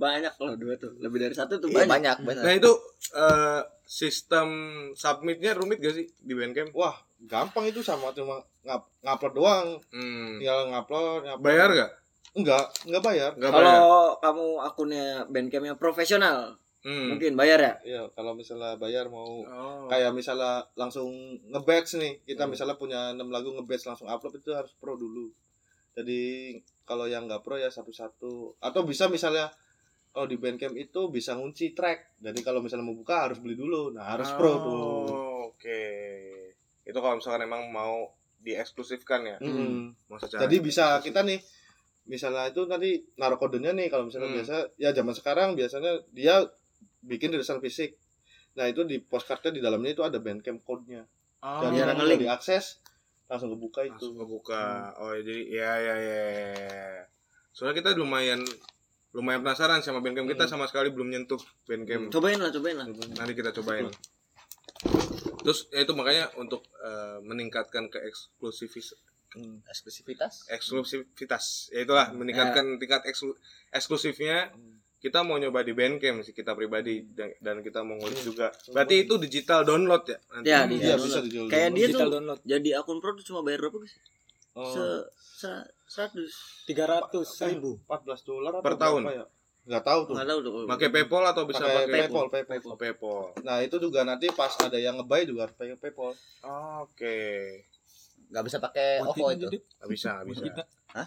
banyak loh dua tuh lebih dari satu tuh Iya, banyak banyak. Nah itu eh, sistem submitnya rumit gak sih di Bandcamp? Wah, gampang itu sama cuma ngap ngupload doang. Hmm. Tinggal ngupload, ngupload. Bayar gak? Enggak, enggak bayar. Gak bayar. kalau kamu akunnya bandcampnya profesional Hmm. mungkin bayar ya Iya, kalau misalnya bayar mau Oh. kayak misalnya langsung ngebatch nih kita Hmm. misalnya punya 6 lagu ngebatch langsung upload itu harus pro dulu jadi kalau yang nggak pro ya satu-satu atau bisa misalnya kalau di Bandcamp itu bisa ngunci track jadi kalau misalnya mau buka harus beli dulu nah harus pro tuh Oh, Oke. Itu kalau misalkan emang mau dieksklusifkan ya. Mm. Mau secara jadi bisa kita nih misalnya itu nanti naruh kodenya nih kalau misalnya Hmm. biasa ya zaman sekarang biasanya dia bikin rilisan fisik nah itu di postcardnya di dalamnya itu ada Bandcamp code-nya Oh, dan biar kalau diakses langsung kebuka itu langsung kebuka. Oh, jadi ya ya ya. ya. Soalnya kita lumayan lumayan penasaran sama Bandcamp kita Hmm. sama sekali belum nyentuh Bandcamp. cobain lah cobain lah Nanti kita cobain. Terus ya itu makanya untuk eh, meningkatkan ke eksklusivis Hmm, eksklusivitas. eksklusivitas. Ya itulah meningkatkan tingkat eksklu- eksklusifnya kita mau nyoba di Bandcamp sih kita pribadi dan, dan kita mau ngulik juga. Berarti itu digital download ya? Nanti? Ya, Iya digital bisa download. dijual. kayak dia digital tuh download. jadi akun pro tuh cuma bayar berapa guys Oh, se se seratus. Tiga ratus ribu 14 dolar Per tahun? ya? Nggak tahu tuh. nggak tahu tuh. Pakai PayPal atau bisa Pakai pakai PayPal, PayPal. Oh, PayPal. Nah, itu juga nanti pas ada yang ngebay juga harus pakai PayPal. oke Nggak bisa pakai OVO kita, itu. Nggak bisa nggak bisa. kita. Hah?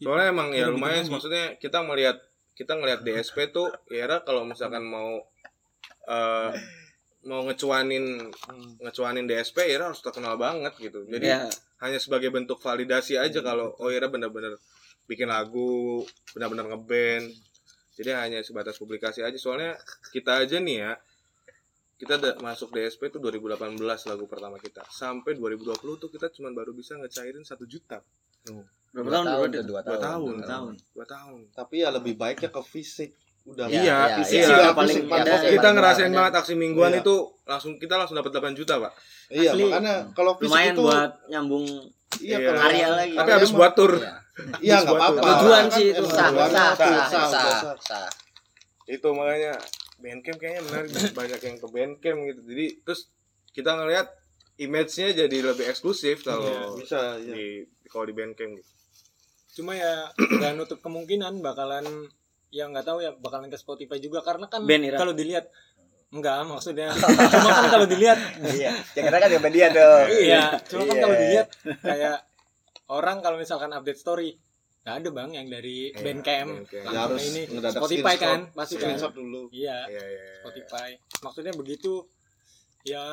Soalnya emang ya lumayan maksudnya kita melihat kita ngelihat DSP tuh ya kalau misalkan mau eh mau ngecuanin ngecuanin DSP ya harus terkenal banget gitu. Jadi ya hanya sebagai bentuk validasi aja kalau oh Ira benar-benar bikin lagu benar-benar ngeband. Jadi hanya sebatas publikasi aja. Soalnya kita aja nih ya kita da- masuk DSP itu 2018 lagu pertama kita sampai 2020 tuh kita cuma baru bisa ngecairin satu juta berapa Dua tahun tahun berapa tuh, dua dua tahun. tahun Dua tahun. dua tahun Tapi ya lebih baiknya ke fisik. Udah. Iya, iya iya, fisik iya. juga Fisik paling Iya, ada kita ngerasain ada. banget aksi mingguan Iya. itu langsung kita langsung dapat 8 juta pak Iya, Asli. makanya kalau fisik lumayan itu buat nyambung iya Iya. Karya lagi. tapi habis buat tur Iya. Iya, enggak buat apa-apa. Tujuan sih itu. sah, sah, sah. sah. itu makanya Bandcamp kayaknya menarik banyak yang ke Bandcamp gitu jadi terus kita ngelihat image-nya jadi lebih eksklusif kalau Bisa, iya. di kalau di Bandcamp gitu. cuma ya nggak nutup kemungkinan bakalan ya nggak tahu ya bakalan ke Spotify juga karena kan kalau dilihat enggak maksudnya cuma kan kalau dilihat Iya. Jangan kan yang dia tuh. iya cuma kan Iya. kalau dilihat kayak orang kalau misalkan update story nggak ada bang yang dari Iya, Bandcamp Bandcamp. Ya harus ini Spotify screenshot. kan pasti kan Screenshot dulu. iya Iya, iya, iya. Spotify maksudnya begitu ya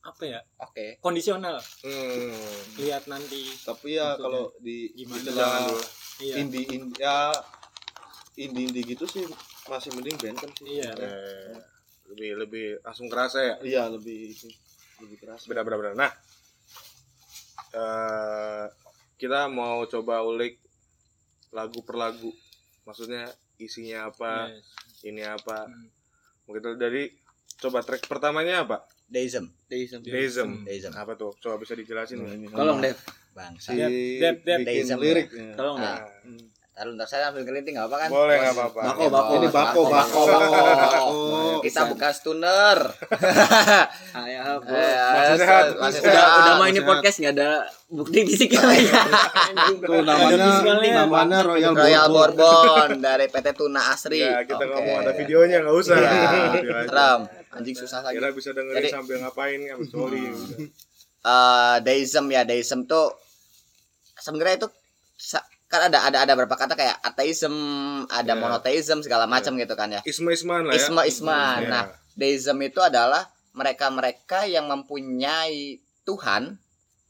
apa ya Oke. kondisional Hmm. lihat nanti Tapi ya Maksudnya kalau di gimana? istilah Jangan dulu. iya indie indie ya indie indie gitu sih masih mending Bandcamp sih. Iya. Eh, lebih lebih langsung kerasa ya Iya, lebih lebih keras. benar benar benar nah eh kita mau coba ulik lagu per lagu maksudnya isinya apa Yes. ini apa Hmm. mungkin dari coba track pertamanya apa Deism. Deism. Deism Deism. apa tuh coba bisa dijelasin ini tolong Dev Bangsa. si dep. bikin Deism, lirik. tolong Dev Ah. Hmm. Taruh ntar saya ambil kelinting nggak apa kan? boleh nggak apa-apa Bako, bako. Ini bako, bako, bako. Kita bukan stunner. ayah Eh, Masih sehat, masih udah sehat. udah mah ini podcast nggak ada bukti fisiknya lagi Tuh namanya namanya Royal, Royal Bourbon. Bourbon dari PT Tuna Asri. ya kita Oke. ngomong ada videonya nggak usah Iya. Serem. Anjing susah lagi. kira bisa dengerin sambil ngapain ya sorry eh deism ya deism tuh sebenarnya itu kan ada ada ada beberapa kata kayak ateism ada Ya. monoteism segala macam gitu kan ya isma isman lah ya isma isman Iya. nah deism itu adalah mereka mereka yang mempunyai Tuhan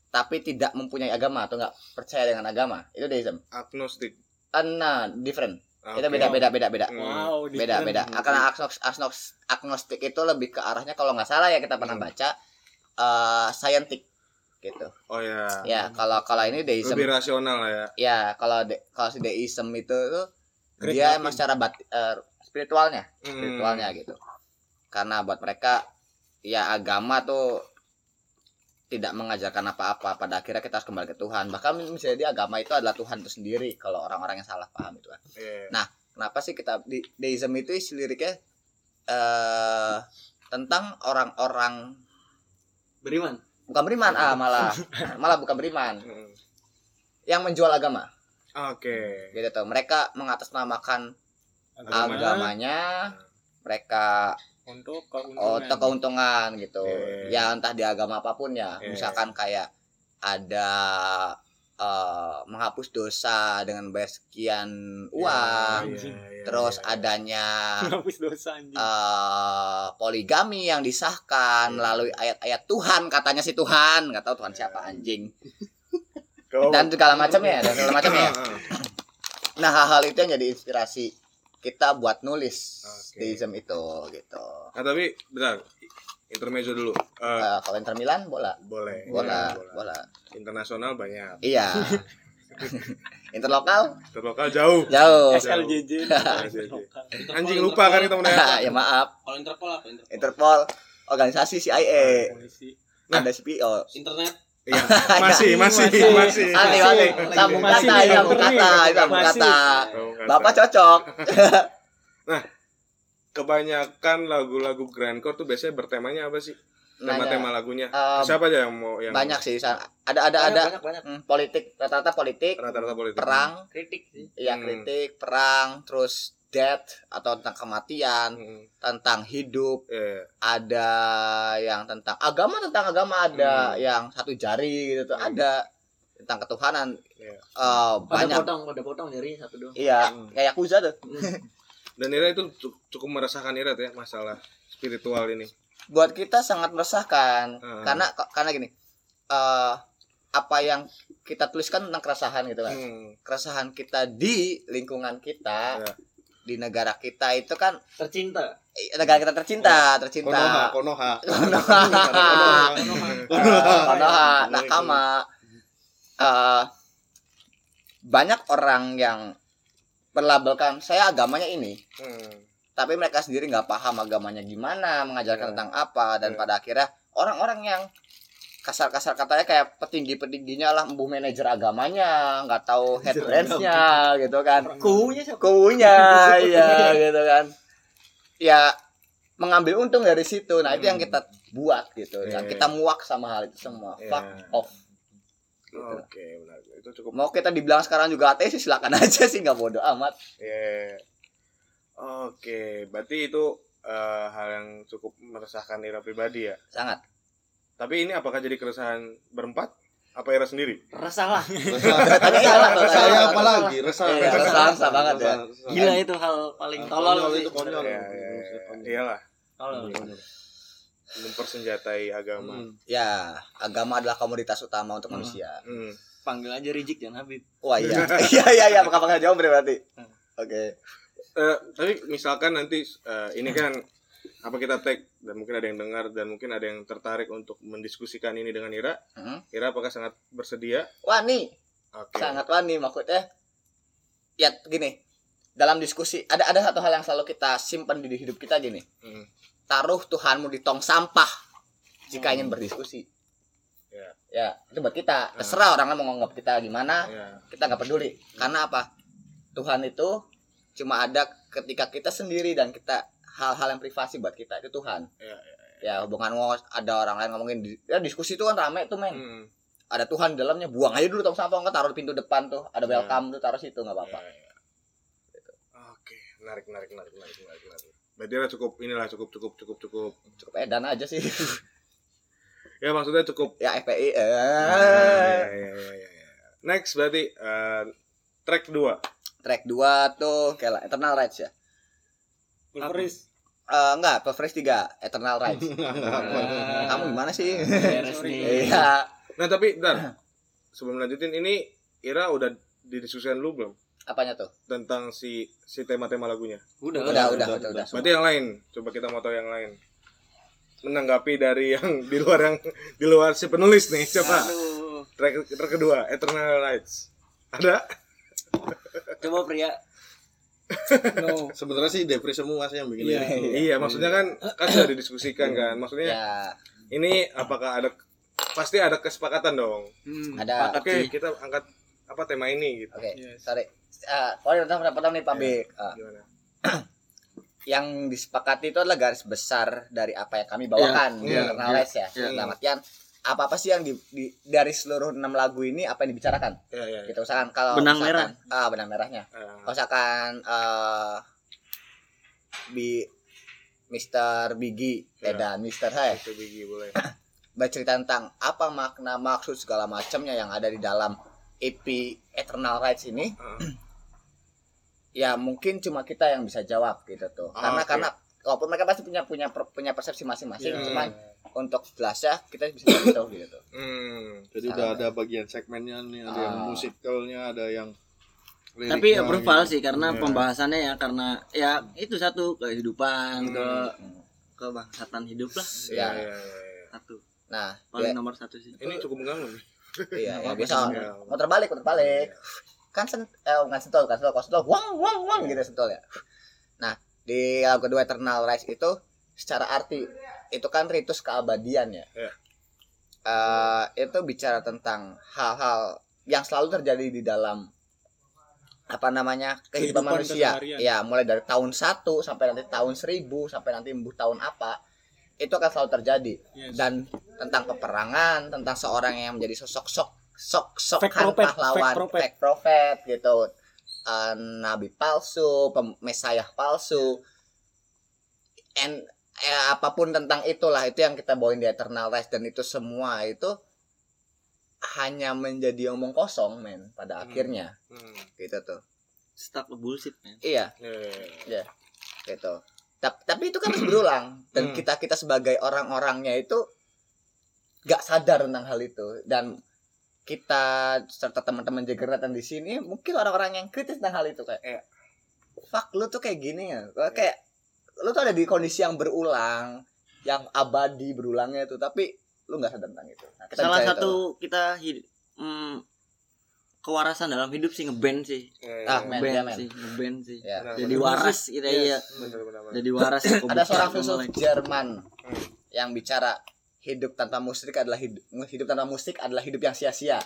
tapi tidak mempunyai agama atau nggak percaya dengan agama itu deism agnostik Ah, nah different itu Oke. beda beda beda beda Hmm. wow beda different. beda karena agnos, agnos, agnostik itu lebih ke arahnya kalau nggak salah ya kita pernah Hmm. baca eh scientific gitu oh ya ya kalau kalau ini deism lebih rasional lah ya ya kalau de, kalau si deism itu tuh Great dia Latin. emang secara bat, eh, spiritualnya Hmm. spiritualnya gitu karena buat mereka ya agama tuh tidak mengajarkan apa-apa pada akhirnya kita harus kembali ke Tuhan bahkan misalnya dia agama itu adalah Tuhan itu sendiri kalau orang-orang yang salah paham itu kan Iya. Nah, kenapa sih kita di deism itu isi liriknya eh tentang orang-orang Beriman. Bukan beriman ah malah malah bukan beriman. Yang menjual agama. Oke. gitu tuh. Mereka mengatasnamakan Agama. agamanya. Mereka untuk oh, keuntungan. atau keuntungan gitu. Ya entah di agama apa pun ya. Misalkan kayak ada eh, menghapus dosa dengan bayar sekian uang Iya, iya, terus iya, iya. adanya Menghapus dosa anjing. eh poligami yang disahkan Iya. melalui ayat-ayat Tuhan katanya si Tuhan nggak tahu Tuhan siapa anjing dan segala macamnya dan segala macamnya Ah, ah. nah hal-hal itu yang jadi inspirasi kita buat nulis Oke. deism itu gitu Nah, tapi bentar. Intermezzo dulu. Eh, Eh, kalau Inter Milan bola boleh. bola Boleh, bola Internasional banyak. iya interlokal Terlokal jauh. jauh SLJJ. Anjing lupa kan kita udah. ya maaf Kalau Interpol apa Interpol? Interpol organisasi CIA Polisi. Nah. ada CPO Internet. Iya. Masih, masih, Masih. masih. Aneh sambung Masih. kata sambung Masih. kata sambung Masih. kata bapak cocok kebanyakan lagu-lagu grindcore tuh biasanya bertemanya apa sih? Nanya, Tema-tema lagunya. eh, Siapa aja yang mau yang banyak sih ada ada ada Banyak banyak. hmm, politik rata-rata politik rata-rata politik. perang Kritik sih. ya Hmm. kritik perang terus death atau tentang kematian Hmm. tentang hidup Iya. ada yang tentang agama tentang agama ada Hmm. yang satu jari gitu tuh Hmm. ada tentang ketuhanan Iya. Eh, Pada banyak potong, pada potong nyari satu doang. iya Hmm. kayak Yakuza tuh Dan Ira itu cu- cukup meresahkan Ira tuh ya masalah spiritual ini. Buat kita sangat meresahkan Hmm. karena karena gini eh apa yang kita tuliskan tentang keresahan gitu kan Hmm. keresahan kita di lingkungan kita Ya. di negara kita itu kan Tercinta. eh, negara kita tercinta Konoha, tercinta Konoha. Konoha. Eh, Konoha, Nakama. Eh, banyak orang yang berlabelkan saya agamanya ini, Hmm. Tapi mereka sendiri nggak paham agamanya gimana, mengajarkan Ya. tentang apa, dan Ya. pada akhirnya orang-orang yang kasar-kasar katanya kayak petinggi-petingginya lah, embuh manajer agamanya, nggak tahu headbandsnya gitu kan, Kuhunya siapa? kuunya, ya gitu kan, ya mengambil untung dari situ. Nah itu yang kita buat gitu, Ya, yang ya. kita muak sama hal itu semua. Ya. Fuck off. Oke, benar. Itu cukup Mau kita dibilang sekarang juga ateis sih silakan aja sih nggak bodoh amat. Iya. Oke, berarti itu eh, hal yang cukup meresahkan Ira pribadi ya. Sangat. Tapi ini apakah jadi keresahan berempat? Apa Ira sendiri? Resah lah. Resah tanya ya salah. apa lagi? Resah. Iya, resah, resah banget ya. resah. Gila itu hal paling Konyol tolol sih. itu konyol. Iya, iya, iya. Iyalah, Tolol. mempersenjatai agama. Hmm. Ya, agama adalah komoditas utama untuk manusia. Hmm. Panggil aja Rizik jangan Habib. Wah iya, iya iya iya, bakal bakal jawab berarti. Oke. Eh, tapi misalkan nanti eh, ini kan apa kita tag dan mungkin ada yang dengar dan mungkin ada yang tertarik untuk mendiskusikan ini dengan Ira. Hmm. Ira apakah sangat bersedia? Wah nih, Oke. sangat wani maksudnya. Ya gini, dalam diskusi ada ada satu hal yang selalu kita simpan di hidup kita gini. Hmm. Taruh Tuhanmu di tong sampah jika ingin berdiskusi. Ya. Ya, itu buat kita. Terserah orang mau nganggap kita gimana, Ya. kita nggak peduli karena apa Tuhan itu cuma ada ketika kita sendiri dan kita hal-hal yang privasi buat kita itu Tuhan Ya, ya hubungan ngos ada orang lain ngomongin ya diskusi itu kan rame tuh men Hmm. ada Tuhan di dalamnya buang aja dulu tong sampah nggak taruh di pintu depan tuh ada Ya. welcome tuh taruh situ nggak apa-apa Ya, ya. Oke, menarik, menarik, menarik, menarik, menarik, menarik. Berarti Ira cukup inilah cukup cukup cukup cukup. cukup edan aja sih Ya maksudnya cukup. ya FPI Ya, eh. ya, ya, ya, ya. Next berarti eh, track 2 track 2 tuh kayak Eternal Rights ya Pulveris. Eh enggak Pulveris 3 Eternal Rights kamu gimana sih Beres nih. iya Nah tapi bentar sebelum lanjutin ini Ira udah didiskusikan lu belum apanya tuh tentang si si tema-tema lagunya. Udah, udah udah udah udah, Berarti yang lain, coba kita mau tahu yang lain. Menanggapi dari yang di luar yang di luar si penulis nih, coba. Aduh. Track, track kedua, Eternal Rights. Ada? Coba pria. No. Sebenarnya sih Depri semua sih yang bikin Iya. ini. Iya, maksudnya kan kan sudah didiskusikan kan. Maksudnya ya ini apakah ada pasti ada kesepakatan dong. Hmm, Ada. Oke, sih. kita angkat apa tema ini gitu. Oke, Yes. sorry. Uh, oh, pertama pertama nih Pak Iya. Bik. Ah, Gimana? yang disepakati itu adalah garis besar dari apa yang kami bawakan di Iya, internalize ya. iya. Dalam artian apa apa sih yang di, di- dari seluruh enam lagu ini apa yang dibicarakan? Ya ya. ya. Gitu misalkan kalau Benang misalkan, ah benang merahnya. Ah, Kalau misalkan eh bi Mr. Biggie Ya. eh, dan Mr. Hai itu biji boleh. bercerita tentang apa makna maksud segala macamnya yang ada di dalam EP Eternal Rights ini Ah, ya mungkin cuma kita yang bisa jawab gitu tuh Ah, karena oke. karena walaupun mereka pasti punya punya punya persepsi masing-masing Iya. cuman untuk jelasnya kita bisa itu gitu Hmm. Jadi udah ada bagian segmennya nih, ada yang Ah. musikalnya, ada yang Tapi liriknya approval gitu. sih karena Iya. pembahasannya ya karena ya itu satu kehidupan Hmm. ke kebangsaan hidup lah Ya, ya ya, ya, ya. satu nah paling ya, nomor satu sih. Ini cukup mengganggu nih. iya ya, ya. mau terbalik mau terbalik kan sen eh nggak sentul kan sentul kalau sentul wang wang wang gitu sentul ya nah di lagu kedua Eternal Rise itu secara arti itu kan ritus keabadian ya Iya. Eh, itu bicara tentang hal-hal yang selalu terjadi di dalam apa namanya kehidupan, Kehidupan manusia ya mulai dari tahun 1 sampai nanti tahun 1000 sampai nanti embuh tahun apa itu akan selalu terjadi Yes. dan tentang peperangan tentang seorang yang menjadi sosok sok sok sok pahlawan fake prophet. gitu Eh, nabi palsu pem- mesayah palsu and eh, apa pun tentang itulah itu yang kita bawain di Eternal Rise dan itu semua itu hanya menjadi omong kosong men pada Hmm. akhirnya Hmm. gitu tuh Stuck bullshit man. iya Ya, ya, ya. gitu tapi, tapi itu kan terus berulang dan Hmm. kita kita sebagai orang-orangnya itu gak sadar tentang hal itu dan kita serta teman-teman Jaggeratan di sini mungkin orang-orang yang kritis tentang hal itu kayak Iya. fuck lu tuh kayak gini ya kayak lu tuh ada di kondisi yang berulang yang abadi berulangnya itu tapi lu nggak sadar tentang itu Nah, kita Salah satu itu. kita hid- mm, kewarasan dalam hidup sih ngeband sih. Ya, ya, Ah, ya. men. Ngeband iya, men. sih, ngeband sih. ya. Benar, Jadi benar. waras kita Yes. iya. Benar, benar, benar. Jadi waras ada seorang filsuf. Jerman Hmm. yang bicara hidup tanpa musik adalah hidup hidup tanpa musik adalah hidup yang sia-sia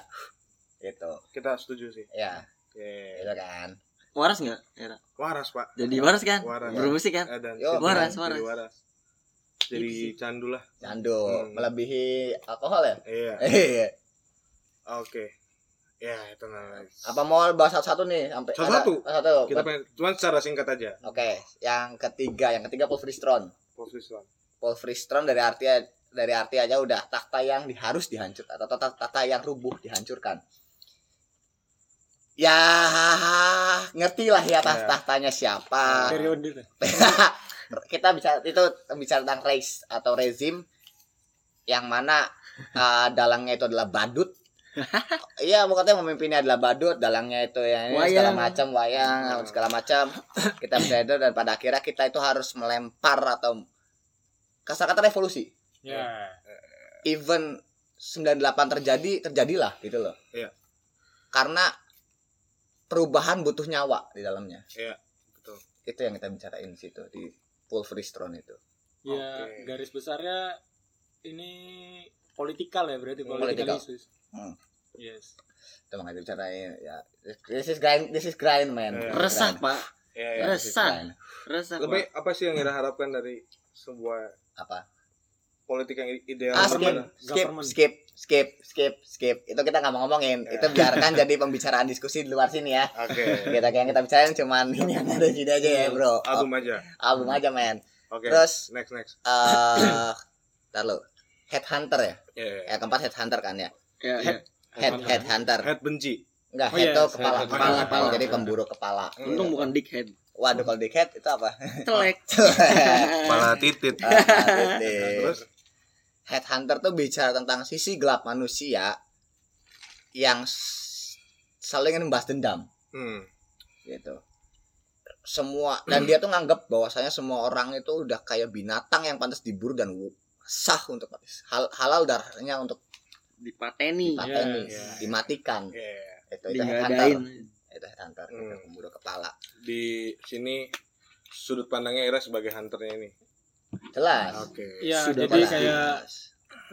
gitu Kita setuju sih. ya Ya, gitu kan Waras nggak? Era? Waras, Pak. Jadi waras kan? Waras. Bermusik kan? Eh, dan Yo, jadi- waras, jadi waras. waras. Jadi candu lah. candu Hmm. melebihi alkohol ya Iya. Iya. Oke. Ya, itu nice. apa mau bahas satu-satu nih sampai Satu-satu? ada- satu Kita pengen cuman secara singkat aja. oke yang ketiga yang ketiga Paul Fristron Posisi lah. Paul Fristron dari arti dari arti aja udah takhta yang di- harus dihancurkan atau takhta yang rubuh dihancurkan ya ngerti lah ya tah- Ya. tahtanya siapa. Periode kita bicara itu bicara tentang race atau rezim yang mana uh, dalangnya itu adalah badut. Iya mau katanya memimpinnya adalah badut dalangnya itu ya ini segala macam wayang segala macam. Kita bisa itu dan pada akhirnya kita itu harus melempar atau kasar kata revolusi. Ya. Even 98 terjadi terjadilah gitu loh. Iya. karena perubahan butuh nyawa di dalamnya Iya, betul. itu yang kita bicarain di situ di pulveristron itu ya Oke. garis besarnya ini politikal ya berarti Hmm, political politikal. issues Hmm. yes itu makanya bicarain ya this is grind this is grind man Iya. Resah, Pak. Ya, ya. This is Resah. Resah, Lebih apa sih yang kita harapkan dari sebuah apa politik yang ideal ah skip skip skip skip skip skip itu kita nggak mau ngomongin itu biarkan jadi pembicaraan diskusi di luar sini ya Oke. kita yang kita bicarain cuman ini yang ada di aja ya bro Album aja. album aja man Oke. terus Next next. eh tar lo headhunter ya Ya, ya. yang keempat headhunter kan ya Ya, ya. head headhunter Head benci. enggak Oh, head iya, tuh head, kepala head, kepala, head, kepala. kepala. jadi pemburu kepala Untung bukan dickhead. waduh kalau di head itu apa Telek. Kepala titit. Ah, titik. Terus Headhunter tuh bicara tentang sisi gelap manusia yang s- selalu ingin membahas dendam hmm. gitu. Semua dan dia tuh nganggap bahwasanya semua orang itu udah kayak binatang yang pantas diburu dan sah untuk. Hal, halal darahnya untuk Dipateni. dipateni, Iya, iya. dimatikan. Ya, ya. Itu itu headhunter. Itu headhunter, Hmm. itu pemburu kepala. Di sini sudut pandangnya Ira sebagai hunternya ini. Jelas. Oke. ya Sudah jadi kayak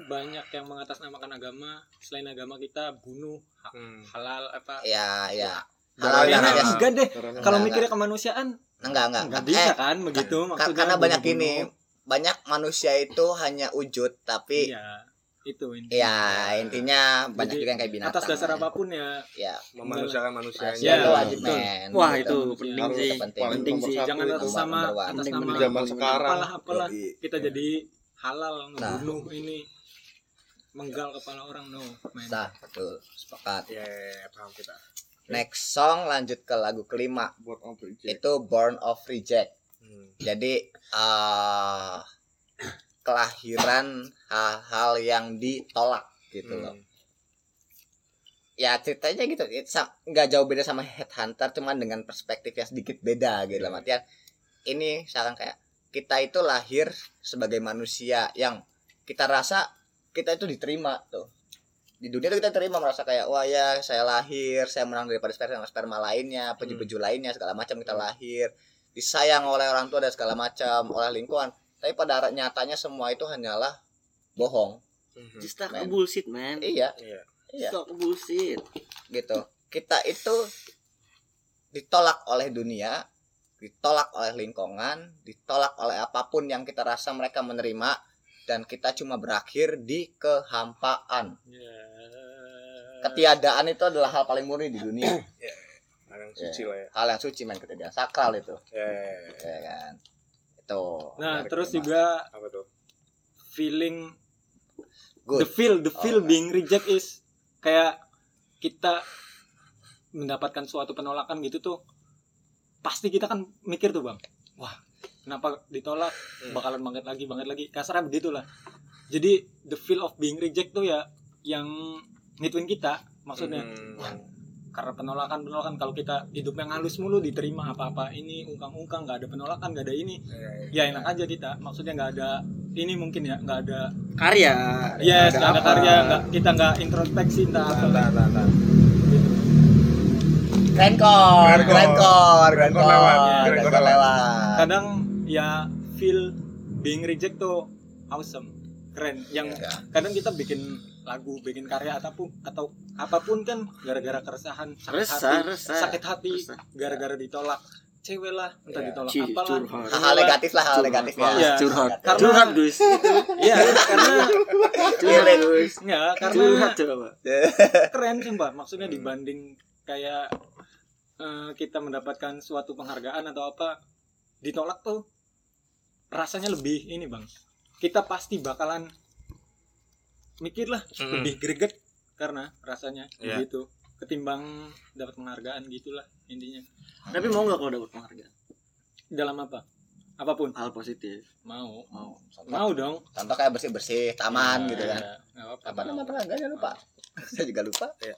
banyak yang mengatasnamakan agama selain agama kita bunuh ha- Hmm. halal apa ya ya Halal ya, haram. enggak deh kalau Enggak, mikirnya kemanusiaan enggak enggak nggak Eh, bisa kan begitu Ka- maksudnya karena banyak bunuh-bunuh. ini banyak manusia itu hanya wujud tapi iya itu intinya. ya intinya banyak Jadi, juga yang kayak binatang atas dasar ya. apa pun ya ya memanusiakan manusia manusia Ya, itu wajib men Wah, Gitu. itu penting sih. penting. sih. jangan atas one. atas nama. Zaman sekarang. apalah apalah kita Ya. jadi halal Nah. ngebunuh ini menggal kepala orang no man. Nah, betul sepakat ya ya, ya, paham kita next song lanjut ke lagu kelima buat apa itu? itu Born of Reject Hmm. jadi eh kelahiran hal-hal yang ditolak gitu loh Hmm. ya ceritanya gitu nggak jauh beda sama headhunter cuman dengan perspektif yang sedikit beda gitu Iya. lah artian ini misalkan kayak kita itu lahir sebagai manusia yang kita rasa kita itu diterima tuh di dunia tuh kita terima merasa kayak wah ya saya lahir saya menang daripada sperma sperma lainnya peju-peju lainnya segala macam kita lahir disayang oleh orang tua dan segala macam oleh lingkungan tapi pada nyatanya semua itu hanyalah bohong Hmm. Just talk Man. bullshit, man. iya Iya. iya Talk bullshit. gitu kita itu ditolak oleh dunia ditolak oleh lingkungan ditolak oleh apa pun yang kita rasa mereka menerima dan kita cuma berakhir di kehampaan. Ya. ketiadaan itu adalah hal paling murni di dunia. Hal yang suci lah ya. Hal yang suci men ketiadaan sakral itu. Ya. ya kan? Itu. Nah terus juga apa tuh? feeling Good. the feel the feel Oh. being reject is kayak kita mendapatkan suatu penolakan gitu tuh pasti kita kan mikir tuh bang wah kenapa ditolak Hmm. bakalan banget lagi banget lagi kasarnya begitulah jadi the feel of being reject tuh ya yang ngituin kita maksudnya Hmm. Wah, karena penolakan penolakan kalau kita hidup yang halus mulu diterima apa apa ini ungkang ungkang nggak ada penolakan nggak ada ini Ya, ya. ya enak aja kita maksudnya nggak ada ini mungkin ya nggak ada Karya. yes nggak ada apa. karya nggak kita nggak introspeksi entah apa Nah, nah, nah. gitu. Grandcore, Grandcore. Grandcore, Grandcore lewat, Grandcore, lewat. kadang ya feel being reject tuh awesome keren yang Ya. kadang kita bikin lagu bikin karya ataupun atau apa pun kan gara-gara keresahan sakit Resah, hati resah. sakit hati gara-gara ditolak cewek lah entah Ya. ditolak Cih, apalah curhat. Hal-hal negatif lah, hal Curhat. negatif ya. Iya. Curhat. Karena- Curhat, Gus. iya karena Curhat, Gus. ya karena Curhat coba. keren sumpah maksudnya dibanding kayak eh, kita mendapatkan suatu penghargaan atau apa ditolak tuh rasanya lebih ini bang kita pasti bakalan mikir lah Mm-mm. lebih greget karena rasanya Iya. gitu ketimbang dapat penghargaan gitulah intinya Tapi mau nggak kalau dapat penghargaan? dalam apa apa pun Hal positif. mau Mau. mau dong Contoh kayak bersih-bersih taman gitu kan. Ya, apa, Apa nama mau. penghargaannya lupa? Saya juga lupa. Ya,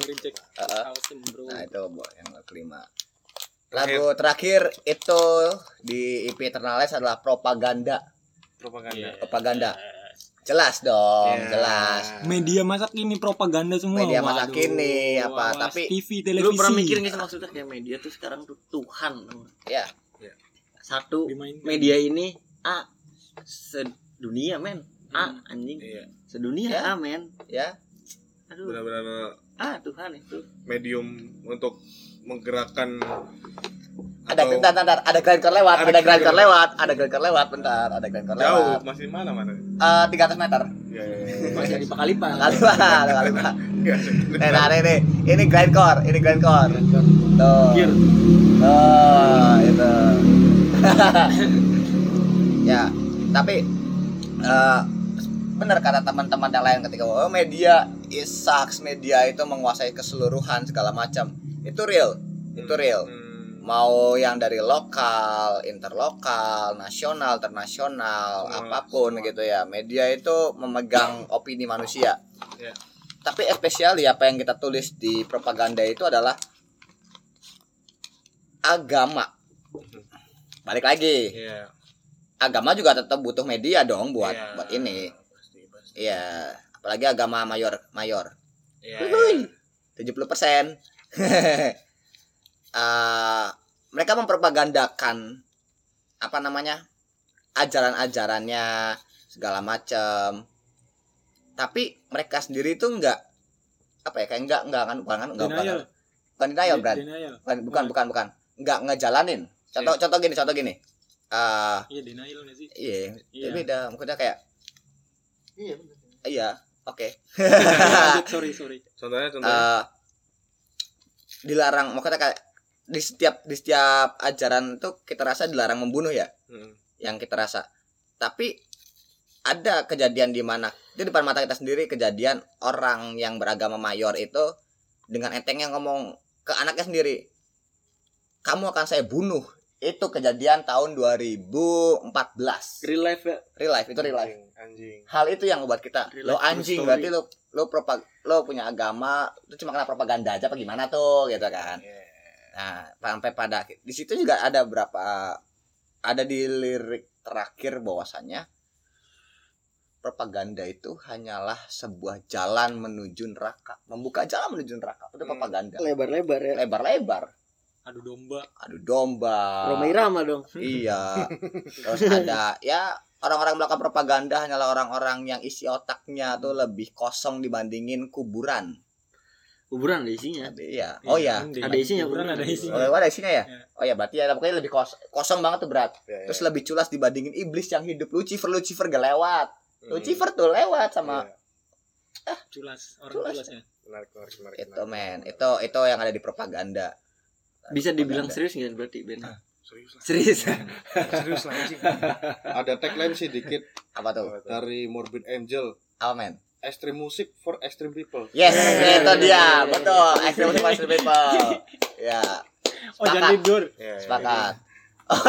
being itu. Heeh. awesome bro Nah, itu yang kelima. Lagu terakhir itu di EP Eternalize adalah propaganda. propaganda Iya. Propaganda. Jelas dong, Ya. jelas. media masa kini propaganda semua Media masa Waduh, kini, apa, awas, tapi- TV Lu televisi pernah mikir nggak sih maksudnya kayak media tuh sekarang tuh Tuhan. Ya, Satu Dimainkan. media ini A sedunia men. A anjing. iya Sedunia Ya. A men. ya. Aduh. benar-benar Ah Tuhan itu. medium untuk menggerakkan Ada atau bentar, bentar, ada grindcore lewat, Ada ada grindcore. lewat, ada grindcore lewat, bentar, ada jauh lewat. masih mana mana Eh, 300 meter. ya, ya, ya. Masih di Pakalipa. Kali pak, kali pak. Iya, Eh, nah, ini, ini grindcore, ini grindcore. Tuh. Gear. Oh, itu. ya, tapi eh benar kata teman-teman yang lain ketika oh media is sucks, media itu menguasai keseluruhan segala macam. Itu real, itu real. Hmm, Mau yang dari lokal, interlokal, nasional, internasional, Semua, apa pun semua. gitu ya. Media itu memegang opini manusia. Ya. Tapi especially apa yang kita tulis di propaganda itu adalah agama. Balik lagi, iya agama juga tetap butuh media dong buat Iya. buat ini. Iya, apalagi agama mayor mayor. Iya, Wuih, 70 persen. Eh, mereka mempropagandakan apa namanya ajaran-ajarannya segala macam tapi mereka sendiri itu enggak apa ya kayak enggak enggak kan bukan kan enggak bukan, Denial. bukan denial Bran. Denial. bukan bukan bukan bukan enggak ngejalanin contoh contoh gini contoh gini ah Iya denial nggak sih? iya Iya. ya beda maksudnya kayak Iya. iya oke Lanjut, sorry sorry. Contohnya contohnya. Eh, dilarang maksudnya kayak di setiap di setiap ajaran itu kita rasa dilarang membunuh ya Hmm. yang kita rasa tapi ada kejadian di mana di depan mata kita sendiri kejadian orang yang beragama mayor itu dengan entengnya ngomong ke anaknya sendiri kamu akan saya bunuh itu kejadian tahun 2014 real life ya real life itu real life Anjing, anjing. hal itu yang membuat kita Real lo anjing story. berarti lo lo propag lo punya agama itu cuma karena propaganda aja apa gimana tuh gitu kan Iya. nah sampai pada di situ juga ada berapa ada di lirik terakhir bahwasannya propaganda itu hanyalah sebuah jalan menuju neraka membuka jalan menuju neraka itu Hmm. propaganda lebar-lebar ya lebar-lebar Adu domba. adu domba Roma Irama dong Iya. Terus ada ya orang-orang melakukan propaganda hanyalah orang-orang yang isi otaknya tuh lebih kosong dibandingin kuburan. kuburan ada isinya Iya. Oh ya. Ada isinya, kuburan ada isinya. Oh, ada isinya ya? Iya. Oh ya, berarti ya pokoknya lebih kos kosong banget tuh berat. Iya, iya. Terus lebih culas dibandingin iblis yang hidup Lucifer Lucifer gak lewat. Hmm. Lucifer tuh lewat sama Iya. Culas, orang Culas. culas ya. Menarik, menarik, menarik. itu men. Itu itu yang ada di propaganda. Bisa dibilang serius nggak berarti Ben Serius lah. serius Serius lah anjing. Ada tagline sih dikit Apa tuh? dari Morbid Angel. Apa men? Extreme music for extreme people. Yes, itu dia. Betul. Extreme Extreme People. Ya. Oh, jangan tidur. Iya, iya, Sepakat. Oh.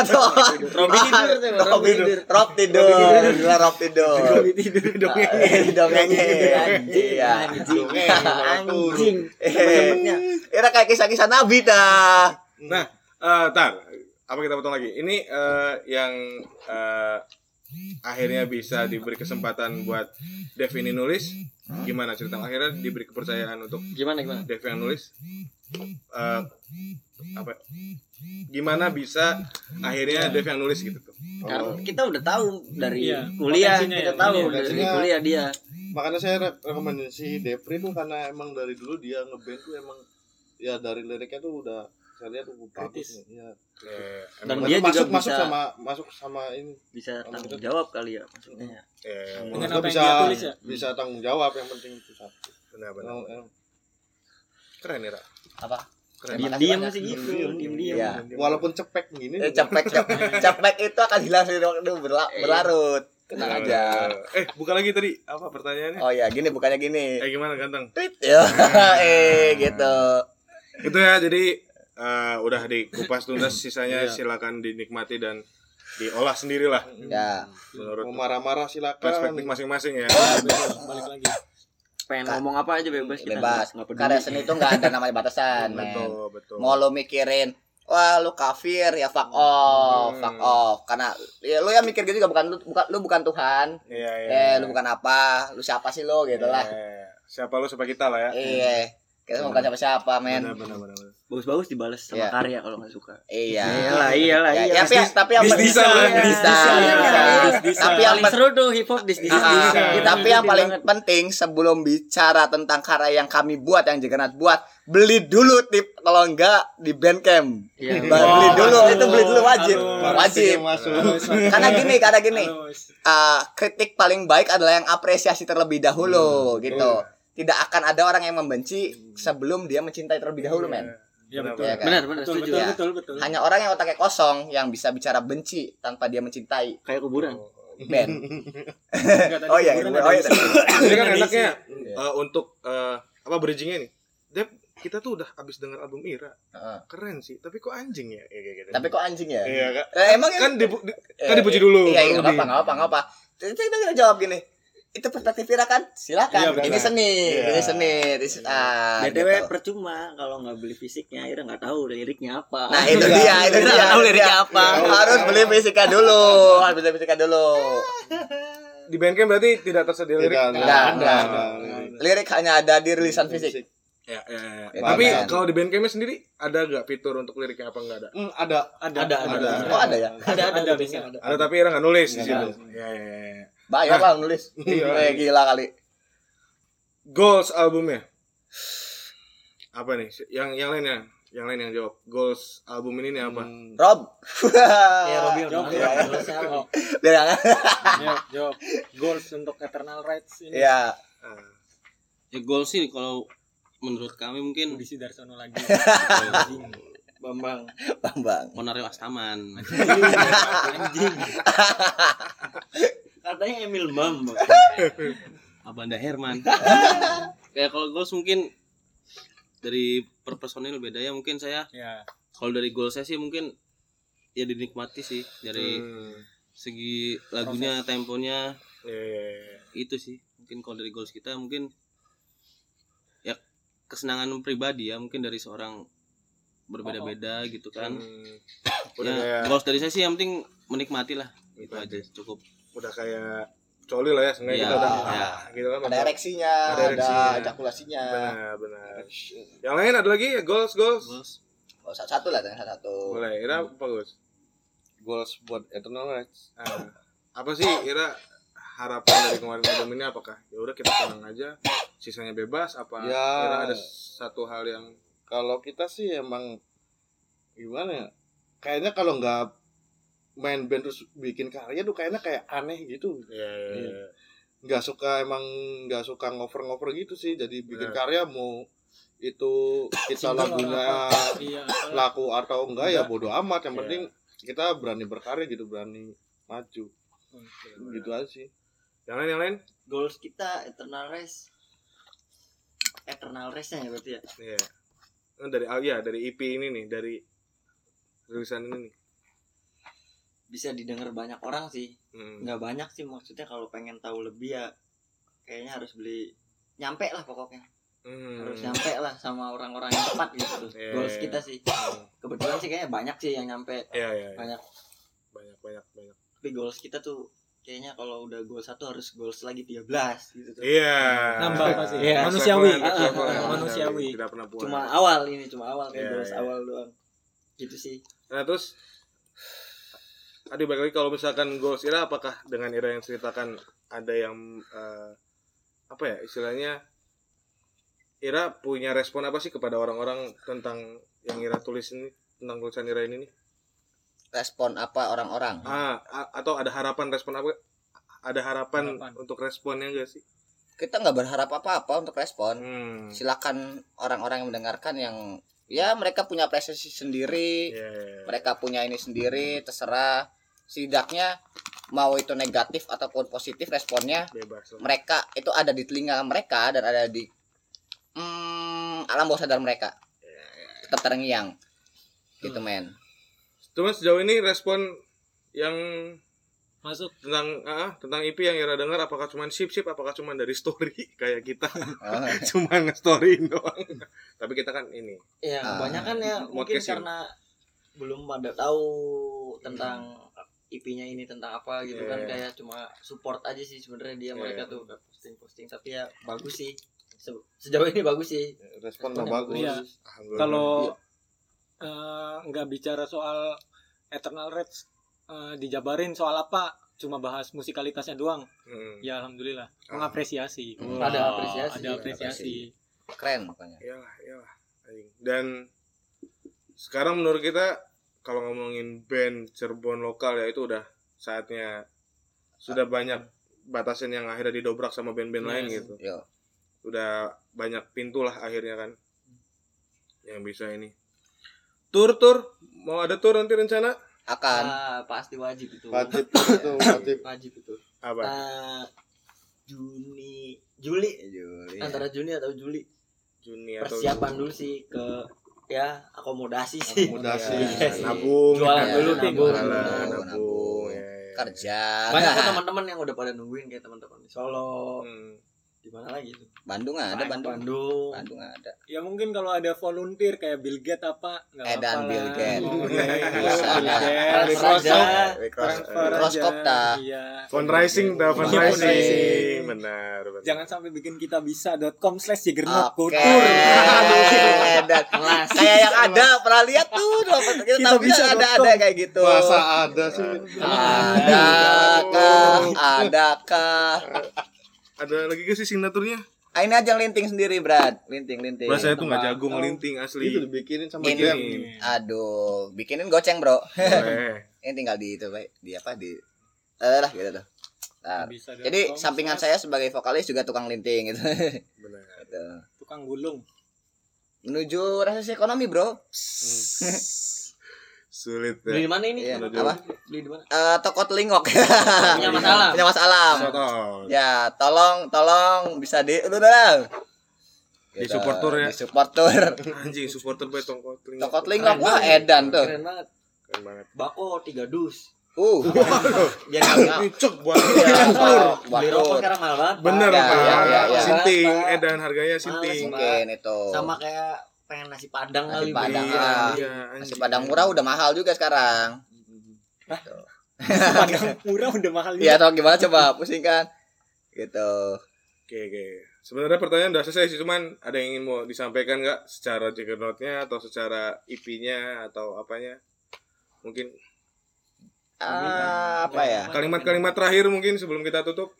Robi tidur tuh, Robi Robi tidur. Rob tidur. Gila Rob tidur. Robi tidur Eh, Dongengnya. Iya. anjing Dongeng, anjing Eh, Temen-temennya. Ini kayak kisah-kisah Nabi dah. Nah, eh tar, apa kita potong lagi? Ini eh, yang eh, akhirnya bisa diberi kesempatan buat Dev ini nulis. Gimana cerita akhirnya diberi kepercayaan untuk gimana gimana Dev yang nulis? Eh, apa? Gimana bisa akhirnya Dev yang nulis gitu tuh? karena kita udah tahu dari Iya, kuliah potensinya kita ya, tahu dari kuliah dia Makanya saya re- rekomendasi Depri tuh karena emang dari dulu dia ngeband tuh emang ya dari liriknya tuh udah saya lihat tuh bagus nih. Ya. Eh, Dan emang- dia masuk, juga masuk bisa- sama masuk sama ini bisa tanggung jawab kali ya maksudnya eh, Dengan yang bisa dia tulis ya? bisa tanggung jawab yang penting itu satu. benar-benar. Yang- yang- Keren ya, Ra. Apa? Diam-diam sih gitu Diam-diam. Iya. walaupun cepek gini Eh, Cepek, cepek, cepek itu akan hilang sendiri waktu berla- berlarut. Tenang aja. Eh, buka lagi tadi apa pertanyaannya? Oh ya, gini bukannya gini. Eh, gimana ganteng? Tweet ya. eh, gitu. Itu ya, jadi eh, udah dikupas tuntas sisanya Iya. silakan dinikmati dan diolah sendirilah Ya. menurut mau marah-marah silakan perspektif masing-masing ya. Balik lagi. Pengen Ka- ngomong apa aja bebas kita Bebas. nggak peduli Karya seni itu nggak ada namanya batasan, men. betul, betul. Mau lo mikirin Wah lu kafir ya fuck off, Hmm. fuck off. Karena ya lu yang mikir gitu juga bukan lu bukan lu bukan Tuhan. Iya, iya. Eh lu bukan apa, lu siapa sih lu gitu lah. Eh, siapa lu siapa kita lah ya. Iya. Kita bukan siapa-siapa, men. Bagus-bagus dibalas sama Iya. karya kalau nggak suka Iya. iyalah iyalah Ya, iya ya, tapi, tapi yang dis-disan. Dis-disan. Tapi yang paling seru tuh hip hop dis Ah, dis tapi yang paling penting sebelum bicara tentang karya yang kami buat yang Jegernat buat, beli dulu tip kalau enggak di Bandcamp. Iya. Beli dulu itu beli dulu wajib. Wajib. Karena gini, karena gini. Uh, kritik paling baik adalah yang apresiasi terlebih dahulu gitu. Tidak akan ada orang yang membenci sebelum dia mencintai terlebih dahulu, men. Ya betul. Iya kan? benar benar Betul, setuju betul, Ya. betul, betul. Hanya orang yang otaknya kosong yang bisa bicara benci tanpa dia mencintai. kayak kuburan Ben. Tadi Oh iya, kuburan oh ada iya. Jadi kan enaknya Iya. eh, untuk eh, apa bridgingnya nih. Dep, kita tuh udah habis dengar album Ira. Heeh. Keren sih, tapi kok anjing ya? Iya, gitu. Tapi kok anjing ya? Iya, Kak. Eh, emang Kan dipu- di- kan dipuji dulu. Iya, iya, baru enggak di- apa, enggak apa, enggak apa. Jadi kita kita jawab gini. Itu perspektif Ira kan? Silakan. Iya, ini seni, Iya. ini seni. This- ah, btw gitu. percuma kalau nggak beli fisiknya Ira nggak tahu liriknya apa Nah, itu dia, itu dia. nggak tahu liriknya dia. apa Harus beli fisika dulu. Harus beli fisika dulu. Di Bandcamp berarti tidak tersedia lirik. Tidak, enggak, enggak. enggak. Lirik hanya ada di rilisan fisik. Ya, ya, ya. Itu Tapi kalau di Bandcampnya sendiri ada nggak fitur untuk liriknya apa enggak ada? Hmm, ada Ada, Ada, ada. ada. Oh, ada ya? ada ada Ada, biasanya ada. ada Ada tapi Ira nggak nulis di Nggak situ. nulis. Iya, iya, iya. Bayar lah nulis. Iya. Eh, gila kali. goals albumnya apa nih yang yang lainnya yang lain yang jawab goals album ini nih apa Hmm, Rob. Ya Robby udah Jawab, nanya, jawab. goalsnya apa? Oh, Bilang. ya, jawab. Goals untuk Eternal Rights ini. ya. Ah, Ya goal sih kalau menurut kami mungkin Budi Darsono lagi. Bambang. Bambang. Ponario Astaman. Anjing. Katanya Emil Bambang. Abanda Herman. Kayak kalau goals mungkin dari per personil beda ya mungkin saya. Ya. kalau dari goal saya sih mungkin ya dinikmati sih dari hmm, segi lagunya temponya. Ya, ya, ya. itu sih. Mungkin kalau dari goals kita mungkin ya kesenangan pribadi ya mungkin dari seorang berbeda-beda gitu kan. Hmm, ya kayak goals dari saya sih yang penting menikmati lah. Itu aja cukup udah kayak coli lah ya sengaja Iya, kita udah ah, gitu kan Ada ereksinya, Ada ada, ejakulasinya. benar benar. Yang lain ada lagi? Ya goals goals? Goals. Oh, satu, satu lah, jangan satu. boleh Ira apa Gus? Goals buat Eternal Rights Ah, apa sih Ira harapan dari kemarin album ini apakah? Ya udah kita tenang aja. Sisanya bebas apa Ya. Ira ada satu hal yang kalau kita sih emang gimana ya? Kayaknya kalau nggak main band terus bikin karya tuh kayaknya kayak aneh gitu ya, ya, Iya. ya. nggak suka emang nggak suka ngover-ngover gitu sih jadi bikin Benar. karya mau itu kita lagunya? Iya. laku atau enggak ya Enggak. bodo amat yang Iya. penting kita berani berkarya gitu berani maju gitu aja sih yang lain yang lain Goals kita Eternal Race. Eternal Race-nya ya berarti ya. Iya. Nah, dari ah, ya dari EP ini nih dari rilisan ini nih Bisa didengar banyak orang sih. Hmm. Nggak banyak sih maksudnya kalau pengen tahu lebih ya kayaknya harus beli nyampe lah pokoknya. Hmm. Harus nyampe lah sama orang-orang yang tepat gitu. Iya, Goals iya. kita sih. Hmm. Kebetulan sih kayaknya banyak sih yang nyampe. Iya iya iya. Banyak. banyak banyak banyak. Tapi goals kita tuh kayaknya kalau udah goal satu harus goals lagi 13 gitu tuh. Iya. Nambah pasti. Iya. Manusiawi. Ah, manusiawi. Tidak pernah puas. Cuma awal ini cuma awal kayak Iya, goals iya. awal doang. Gitu sih. Nah terus Adi balik lagi kalau misalkan goals Ira apakah dengan Ira yang ceritakan ada yang eh, apa ya istilahnya Ira punya respon apa sih kepada orang-orang tentang yang Ira tulis ini tentang tulisan Ira ini nih? Respon apa orang-orang? Ah, atau ada harapan respon apa? Ada harapan, Harapan. untuk responnya enggak sih? Kita nggak berharap apa-apa untuk respon. Hmm. Silakan orang-orang yang mendengarkan yang ya mereka punya apresiasi sendiri, Iya, iya, iya. mereka punya ini sendiri, terserah. Setidaknya mau itu negatif ataupun positif responnya bebas. mereka itu ada di telinga mereka dan ada di mm, alam bawah sadar mereka tetap terngiang gitu men Cuma sejauh ini respon yang Masuk. tentang ah, tentang IP yang Ira dengar apakah cuma sip sip apakah cuma dari story kayak kita Oh, cuma nge-storyin doang. Tapi kita kan ini. Ya, Ah, kebanyakan ya mungkin ya. karena belum pada tahu tentang IP-nya ini tentang apa gitu kan Iya. kayak cuma support aja sih sebenarnya dia Iya. mereka tuh posting-posting tapi ya bagus sih Se- sejauh ini bagus sih respon Responnya bagus Iya. Alhamdulillah. Kalau eh, nggak bicara soal Eternal Reds eh, dijabarin soal apa? Cuma bahas musikalitasnya doang. Hmm. Ya alhamdulillah. Ah. Mengapresiasi. Hmm. ada apresiasi Ada apresiasi. keren pokoknya Iyalah, iyalah. anjing. Dan sekarang menurut kita kalau ngomongin band Cirebon lokal ya itu udah saatnya sudah banyak batasan yang akhirnya didobrak sama band-band lain Yes. gitu. yo. Udah banyak pintu lah akhirnya kan yang bisa ini. Tur tur mau ada tur nanti rencana? Akan. Ah, pasti wajib itu. Wajib itu wajib. Wajib itu. Apa? Ah, Juni Juli. Juli. Antara Juni atau Juli. Juni atau persiapan dulu sih ke ya akomodasi sih Akomodasi. Iya sih. nabung Jualan Ya, dulu nabung, nabung. Nabung, nabung, nabung. ya, ya. kerja banyak kok teman-teman yang udah pada nungguin kayak teman-teman di Solo Hmm. di mana lagi tuh Bandung ada Bandung Bandung Bandung ada Ya mungkin kalau ada volunteer kayak Bill Gates apa nggak Edan apa-apa Bill lah. Gates. Oh, Bisa. iya. Bill Bisa. Gates. Dah. Iya. Fundraising dah fundraising. Benar, benar. Jangan sampai bikin kita bisa.com slash jaggernaut Oke. Kultur. Kelas kayak yang ada pernah lihat tuh dapat kita Kita tahu bisa ada ada kayak gitu. masa ada sih Adakah? Adakah? Ada lagi gak sih signaturnya? Ah, ini aja linting sendiri, Brad. Linting, linting. Bahasa itu nggak Tembakau. jagung ngelinting asli. Itu dibikinin sama. Ini. Aduh, bikinin goceng, Bro. Ini tinggal di itu, Pak. Di apa di eh lah gitu tuh. Jadi sampingan saya sebagai vokalis juga tukang linting gitu. Benar. Gitu. tukang gulung. Menuju resesi ekonomi, Bro. Sulit Beli ya. di mana ini? Menuju. apa? Beli di mana? Eh toko telingok. Punya Mas Alam. Punya Mas Alam. Shout out. Ya, tolong tolong bisa di udah udah. Di support tour ya. Di support tour. Anjing supporter gue tongkot telinga. Toko telingok wah edan tuh. Keren banget. Keren banget. Bako tiga dus. Uh. Biar cok buat Iya, beli rokok sekarang mahal banget. Bener Ya, Pak. ya, ya, ya. Sinting, edan harganya sinting. Mungkin itu. Sama kayak pengen nasi padang Nasi kali. Padang, beli. ah. Iya, Nasi. Padang murah udah mahal juga sekarang. Padang murah udah mahal Iya, atau gimana coba pusingkan. Gitu. Oke, oke. Sebenarnya pertanyaan udah selesai sih, cuman ada yang ingin mau disampaikan nggak secara juggernautnya atau secara IP-nya atau apanya? Mungkin Ah, apa ya? kalimat-kalimat terakhir mungkin sebelum kita tutup.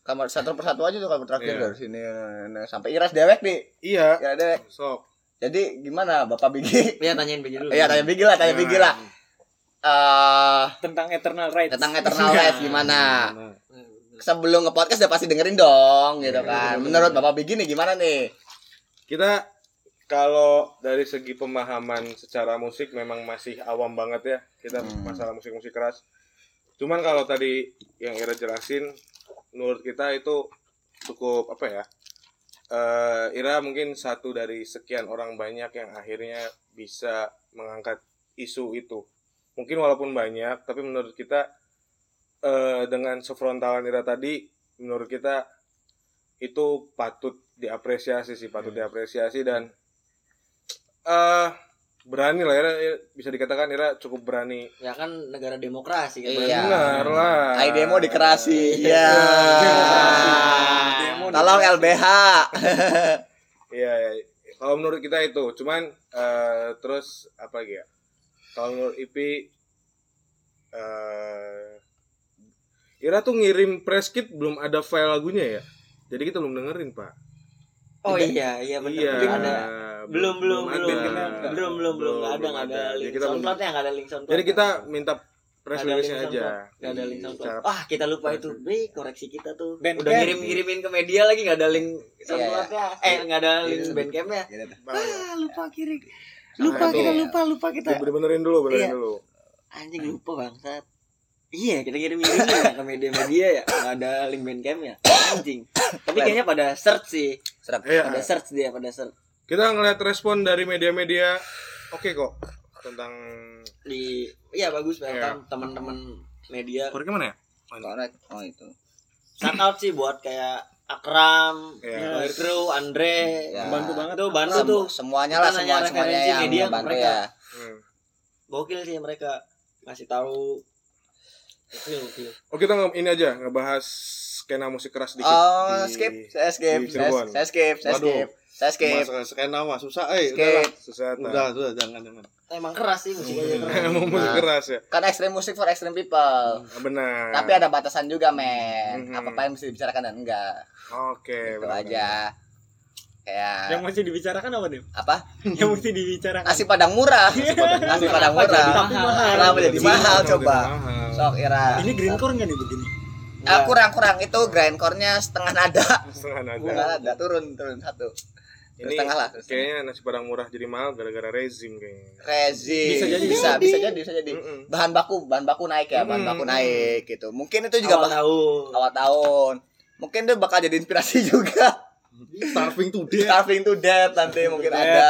Kamar satu persatu aja tuh kamar terakhir Iya. dari sini Nah, sampai iras dewek nih. Iya. Iras dewek. Sok. Jadi gimana Bapak Bigi? Iya tanyain Bigi dulu. Iya, tanya Bigi lah, tanya Bigi lah. Eh, Tentang Eternal Rights. tentang Eternal Rights gimana? Sebelum nge-podcast udah pasti dengerin dong gitu kan. Menurut Bapak Bigi nih gimana nih? Kita kalau dari segi pemahaman secara musik memang masih awam banget ya kita Hmm. masalah musik-musik keras. Cuman kalau tadi yang Ira jelasin, menurut kita itu cukup apa ya? Eh, Ira mungkin satu dari sekian orang banyak yang akhirnya bisa mengangkat isu itu. Mungkin walaupun banyak, tapi menurut kita eh, dengan sefrontalan Ira tadi, menurut kita itu patut diapresiasi sih, patut diapresiasi dan eh berani lah Ira, Ira- bisa dikatakan Ira cukup berani. Ya kan negara demokrasi kan. Iya. Benar lah. Ai demo dikerasi. Iya. Demo Tolong LBH. Iya, iya. kalau menurut kita itu, cuman eh, terus apa lagi ya? Kalau menurut IP eh Ira tuh ngirim press kit belum ada file lagunya ya. Jadi kita belum dengerin, Pak. Oh iya, iya benar. Iya. Belum ada. Belum belum ada. belum belum belum belum nggak ada Belum nggak ada Jadi link belum- soundcloudnya nggak ada link soundcloud. Jadi kita minta press ada link aja. Nggak ada link SoundCloud. cara- Ah kita lupa itu, Be koreksi kita tuh. Bandcamp. Udah ngirim ngirimin ke media lagi nggak ada link soundcloudnya. Eh nggak ada link Iya. bandcampnya. Gitu. Ah lupa kirim. Nah, Lupa kita lupa lupa kita. Benerin dulu, benerin Iya. dulu. Anjing lupa bangsat. Iya kita kirim ngirimin ke media-media ya nggak ada link bandcampnya. Anjing. Tapi kayaknya pada search sih. Serap. Iya. Pada search dia pada search Kita ngeliat respon dari media-media oke kok tentang di iya bagus Iya. welcome teman-teman media Korek mana ya? Korek. Oh itu. shout out sih buat kayak Akram, Iya. Fire Crew, Andre, Ya. Bantu banget. tuh bantu Semu- tuh semuanya lah semua semuanya yang media bantu mereka. ya. Hmm. gokil sih mereka ngasih tahu gokil gokil Oh kita ini aja ngebahas skena musik keras dikit. Oh, di- skip. Saya skip. di Saya, Cirebon. saya skip. Saya Waduh. skip. Saya skip. Mas skena mah susah eh Skip. udah lah. Susah? Udah, udah jangan jangan. emang keras sih musiknya keras Emang musik keras ya. Kan extreme music for extreme people. Ah, Benar. Tapi ada batasan juga, men. Mhm. Apa-apa yang mesti dibicarakan dan enggak. Oke, Itu benar. aja. Kayak Yang mesti dibicarakan apa nih? apa? Yang mesti dibicarakan. Nasi padang murah. Nasi padang murah. mahal? Kenapa jadi mahal coba? Sok Ira. Ini greencore nggak nih begini? Ah, kurang kurang itu grindcore-nya setengah nada. Setengah nada. Setengah nada turun turun satu. Ini setengah lah. kayaknya nasi padang murah jadi mahal gara-gara rezim kayaknya. Rezim. Bisa jadi. bisa bisa jadi bisa jadi. Mm-mm. Bahan baku bahan baku naik ya, bahan baku naik gitu. Mungkin itu juga awal tahun awal tahun. Mungkin itu bakal jadi inspirasi juga. Starving to death. Starving to death nanti mungkin Death. ada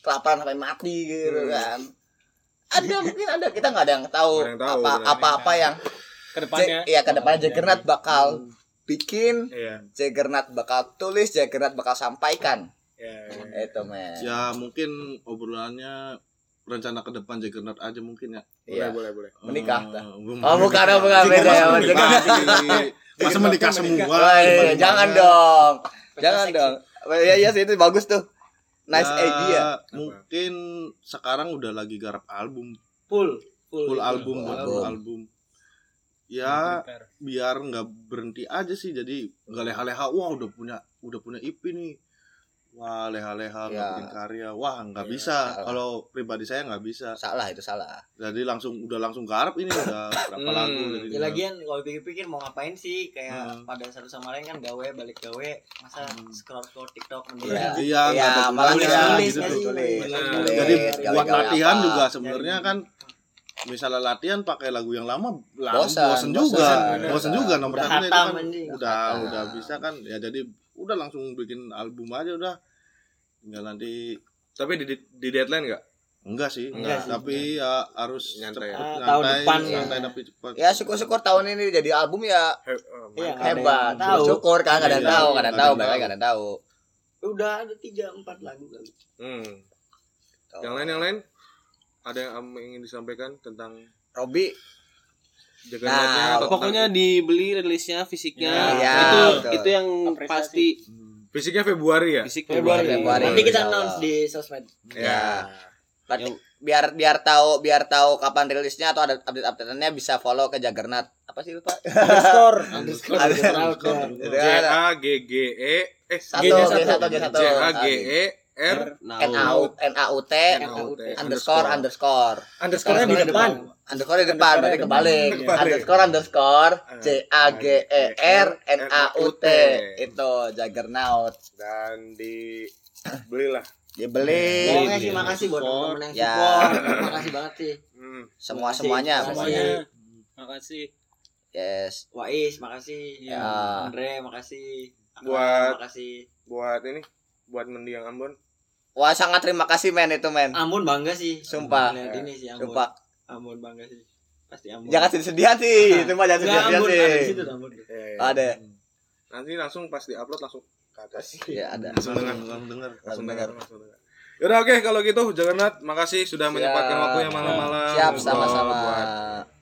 kelaparan sampai mati gitu Hmm. kan. Ada mungkin ada kita nggak ada yang tahu, yang apa apa apa yang Ke depannya. ya ke depannya Juggernaut bakal bikin Iya. Juggernaut bakal tulis Juggernaut bakal sampaikan Iya. iya. itu men Ya mungkin obrolannya rencana ke depan Juggernaut aja mungkin ya. iya Boleh, boleh, boleh. Menikah, Eh, dah. belum- oh bukan bukan Jika beda ya masa Mas. menikah, Juggernaut. Masa menikah semua. Oh, iya, jangan dong jangan seksi. dong ya iya sih itu bagus tuh nice Ya, idea Mungkin sekarang udah lagi garap album, full full, full album buat Album. album. ya biar nggak berhenti aja sih jadi nggak leha-leha wah udah punya udah punya IP nih wah leha-leha Ya. bikin karya wah nggak Ya, bisa salah. kalau pribadi saya nggak bisa salah itu salah jadi langsung udah langsung garap ini udah berapa Hmm. lagu jadi Ya lagian kalau pikir-pikir mau ngapain sih kayak Hmm. pada satu sama lain kan gawe balik gawe masa Hmm. scroll scroll TikTok Iya. iya Iya, nggak ada apalagi gunanya nulis gitu? Tulis, jadi buat latihan apa. juga sebenarnya kan misalnya latihan pakai lagu yang lama Bosan, bosan, juga bener. bosen juga nomor satunya itu kan udah udah bisa kan ya jadi udah langsung bikin album aja udah tinggal nanti Tapi di, di deadline nggak? enggak sih Enggak sih. tapi ya harus Nyantai ya. cepet, Ah, tahun nyantai, depan, santai ya. tapi cepat ya syukur-syukur tahun ini jadi album ya He- mantap. hebat tahu. syukur kan nggak ada Iya, tahu nggak ada tahu ada yang bahkan tahu. nggak ada tahu udah ada tiga empat lagu kali Hmm. Yang lain yang lain ada yang ingin disampaikan tentang Robi Nah, Pokoknya dibeli rilisnya fisiknya. Iya, itu betul. itu yang Apresiasi. pasti fisiknya Februari ya? fisik Februari. Februari. nanti kita announce di sosmed. Ya. Berarti Yang- biar biar tahu biar tahu kapan rilisnya atau ada update updateannya bisa follow ke Juggernaut apa sih lupa underscore. Underscore. underscore. Itu J A G G E. Eh satu G satu G satu. J A G E R N A U N A U T N-A-U-T. underscore underscore. underscore. Di depan. underscore di depan berarti kebalik. underscore underscore C A G E R N A U T. N-A-U-T. itu Juggernaut. Dan dibelilah. dibeli. Pokoknya sih makasih buat teman-teman yang Ya. support. Makasih banget sih. Hmm. semua semuanya semuanya makasih. Yes. Wais makasih. Ya. Andre makasih. Buat- makasih. Buat ini buat mendiang Ambon. Wah sangat terima kasih men itu men Ambon bangga sih Sumpah. Lihat ini sih Ambon sumpah Ambon bangga sih pasti Ambon jangan sedih-sedihan sih itu mah jangan sedih-sedihan Ambon ada di sih situ Ambon ada Nanti langsung pas di-upload langsung ke atas. ya ada Langsung dengar. langsung dengar Langsung dengar. dengar. Langsung dengar. Yaudah oke kalau gitu Jagannat makasih sudah menyempatkan Siap. waktunya malam-malam. siap sama-sama buat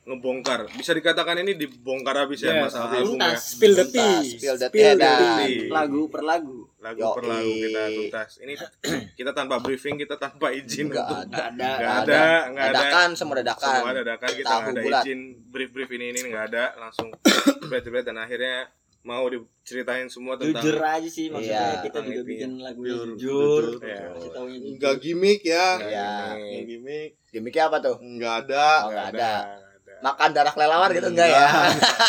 ngebongkar. Bisa dikatakan ini dibongkar habis ya Yes, masalah album ya. spill the tea spill the. Tea. lagu per lagu lagu Yoi. per lagu kita tuntas. Ini kita tanpa briefing, kita tanpa izin Enggak untuk ada Nggak ada Nggak Nggak ada, nggak ada. dadakan semua dadakan. Semua dadakan kita Tahu nggak ada bulat. izin. Brief brief ini ini nggak ada. Langsung jebret-jebret dan akhirnya mau diceritain semua tentang jujur aja sih maksudnya Iya. kita juga bikin Pure, jujur. Taunya jujur. enggak gimmick ya. Iya. enggak gimmick. Gimmicknya apa tuh? Enggak ada. Oh, nggak ada nggak ada. makan darah kelelawar gitu enggak ya?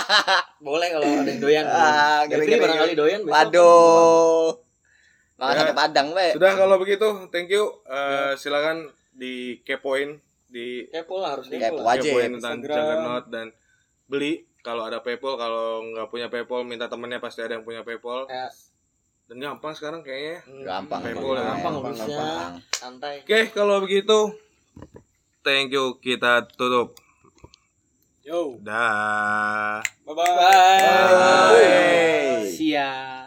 Boleh kalau ada yang doyan Ah, Jeffrey gini-gini. barangkali doyan waduh makan Ya. sate padang be sudah kalau begitu thank you. Eh, silakan di kepoin di kepo lah harus Kepo kepo aja. Wajib. kepoin tentang. Juggernaut dan beli. Kalau ada PayPal kalau nggak punya PayPal minta temennya pasti ada yang punya PayPal. Ya. dan gampang sekarang kayaknya. Gampang PayPal ya. gampang gampang urusnya. gampang. Santai. Oke kalau begitu thank you. Kita tutup. Yo. Dah. Bye. Bye. Bye. siap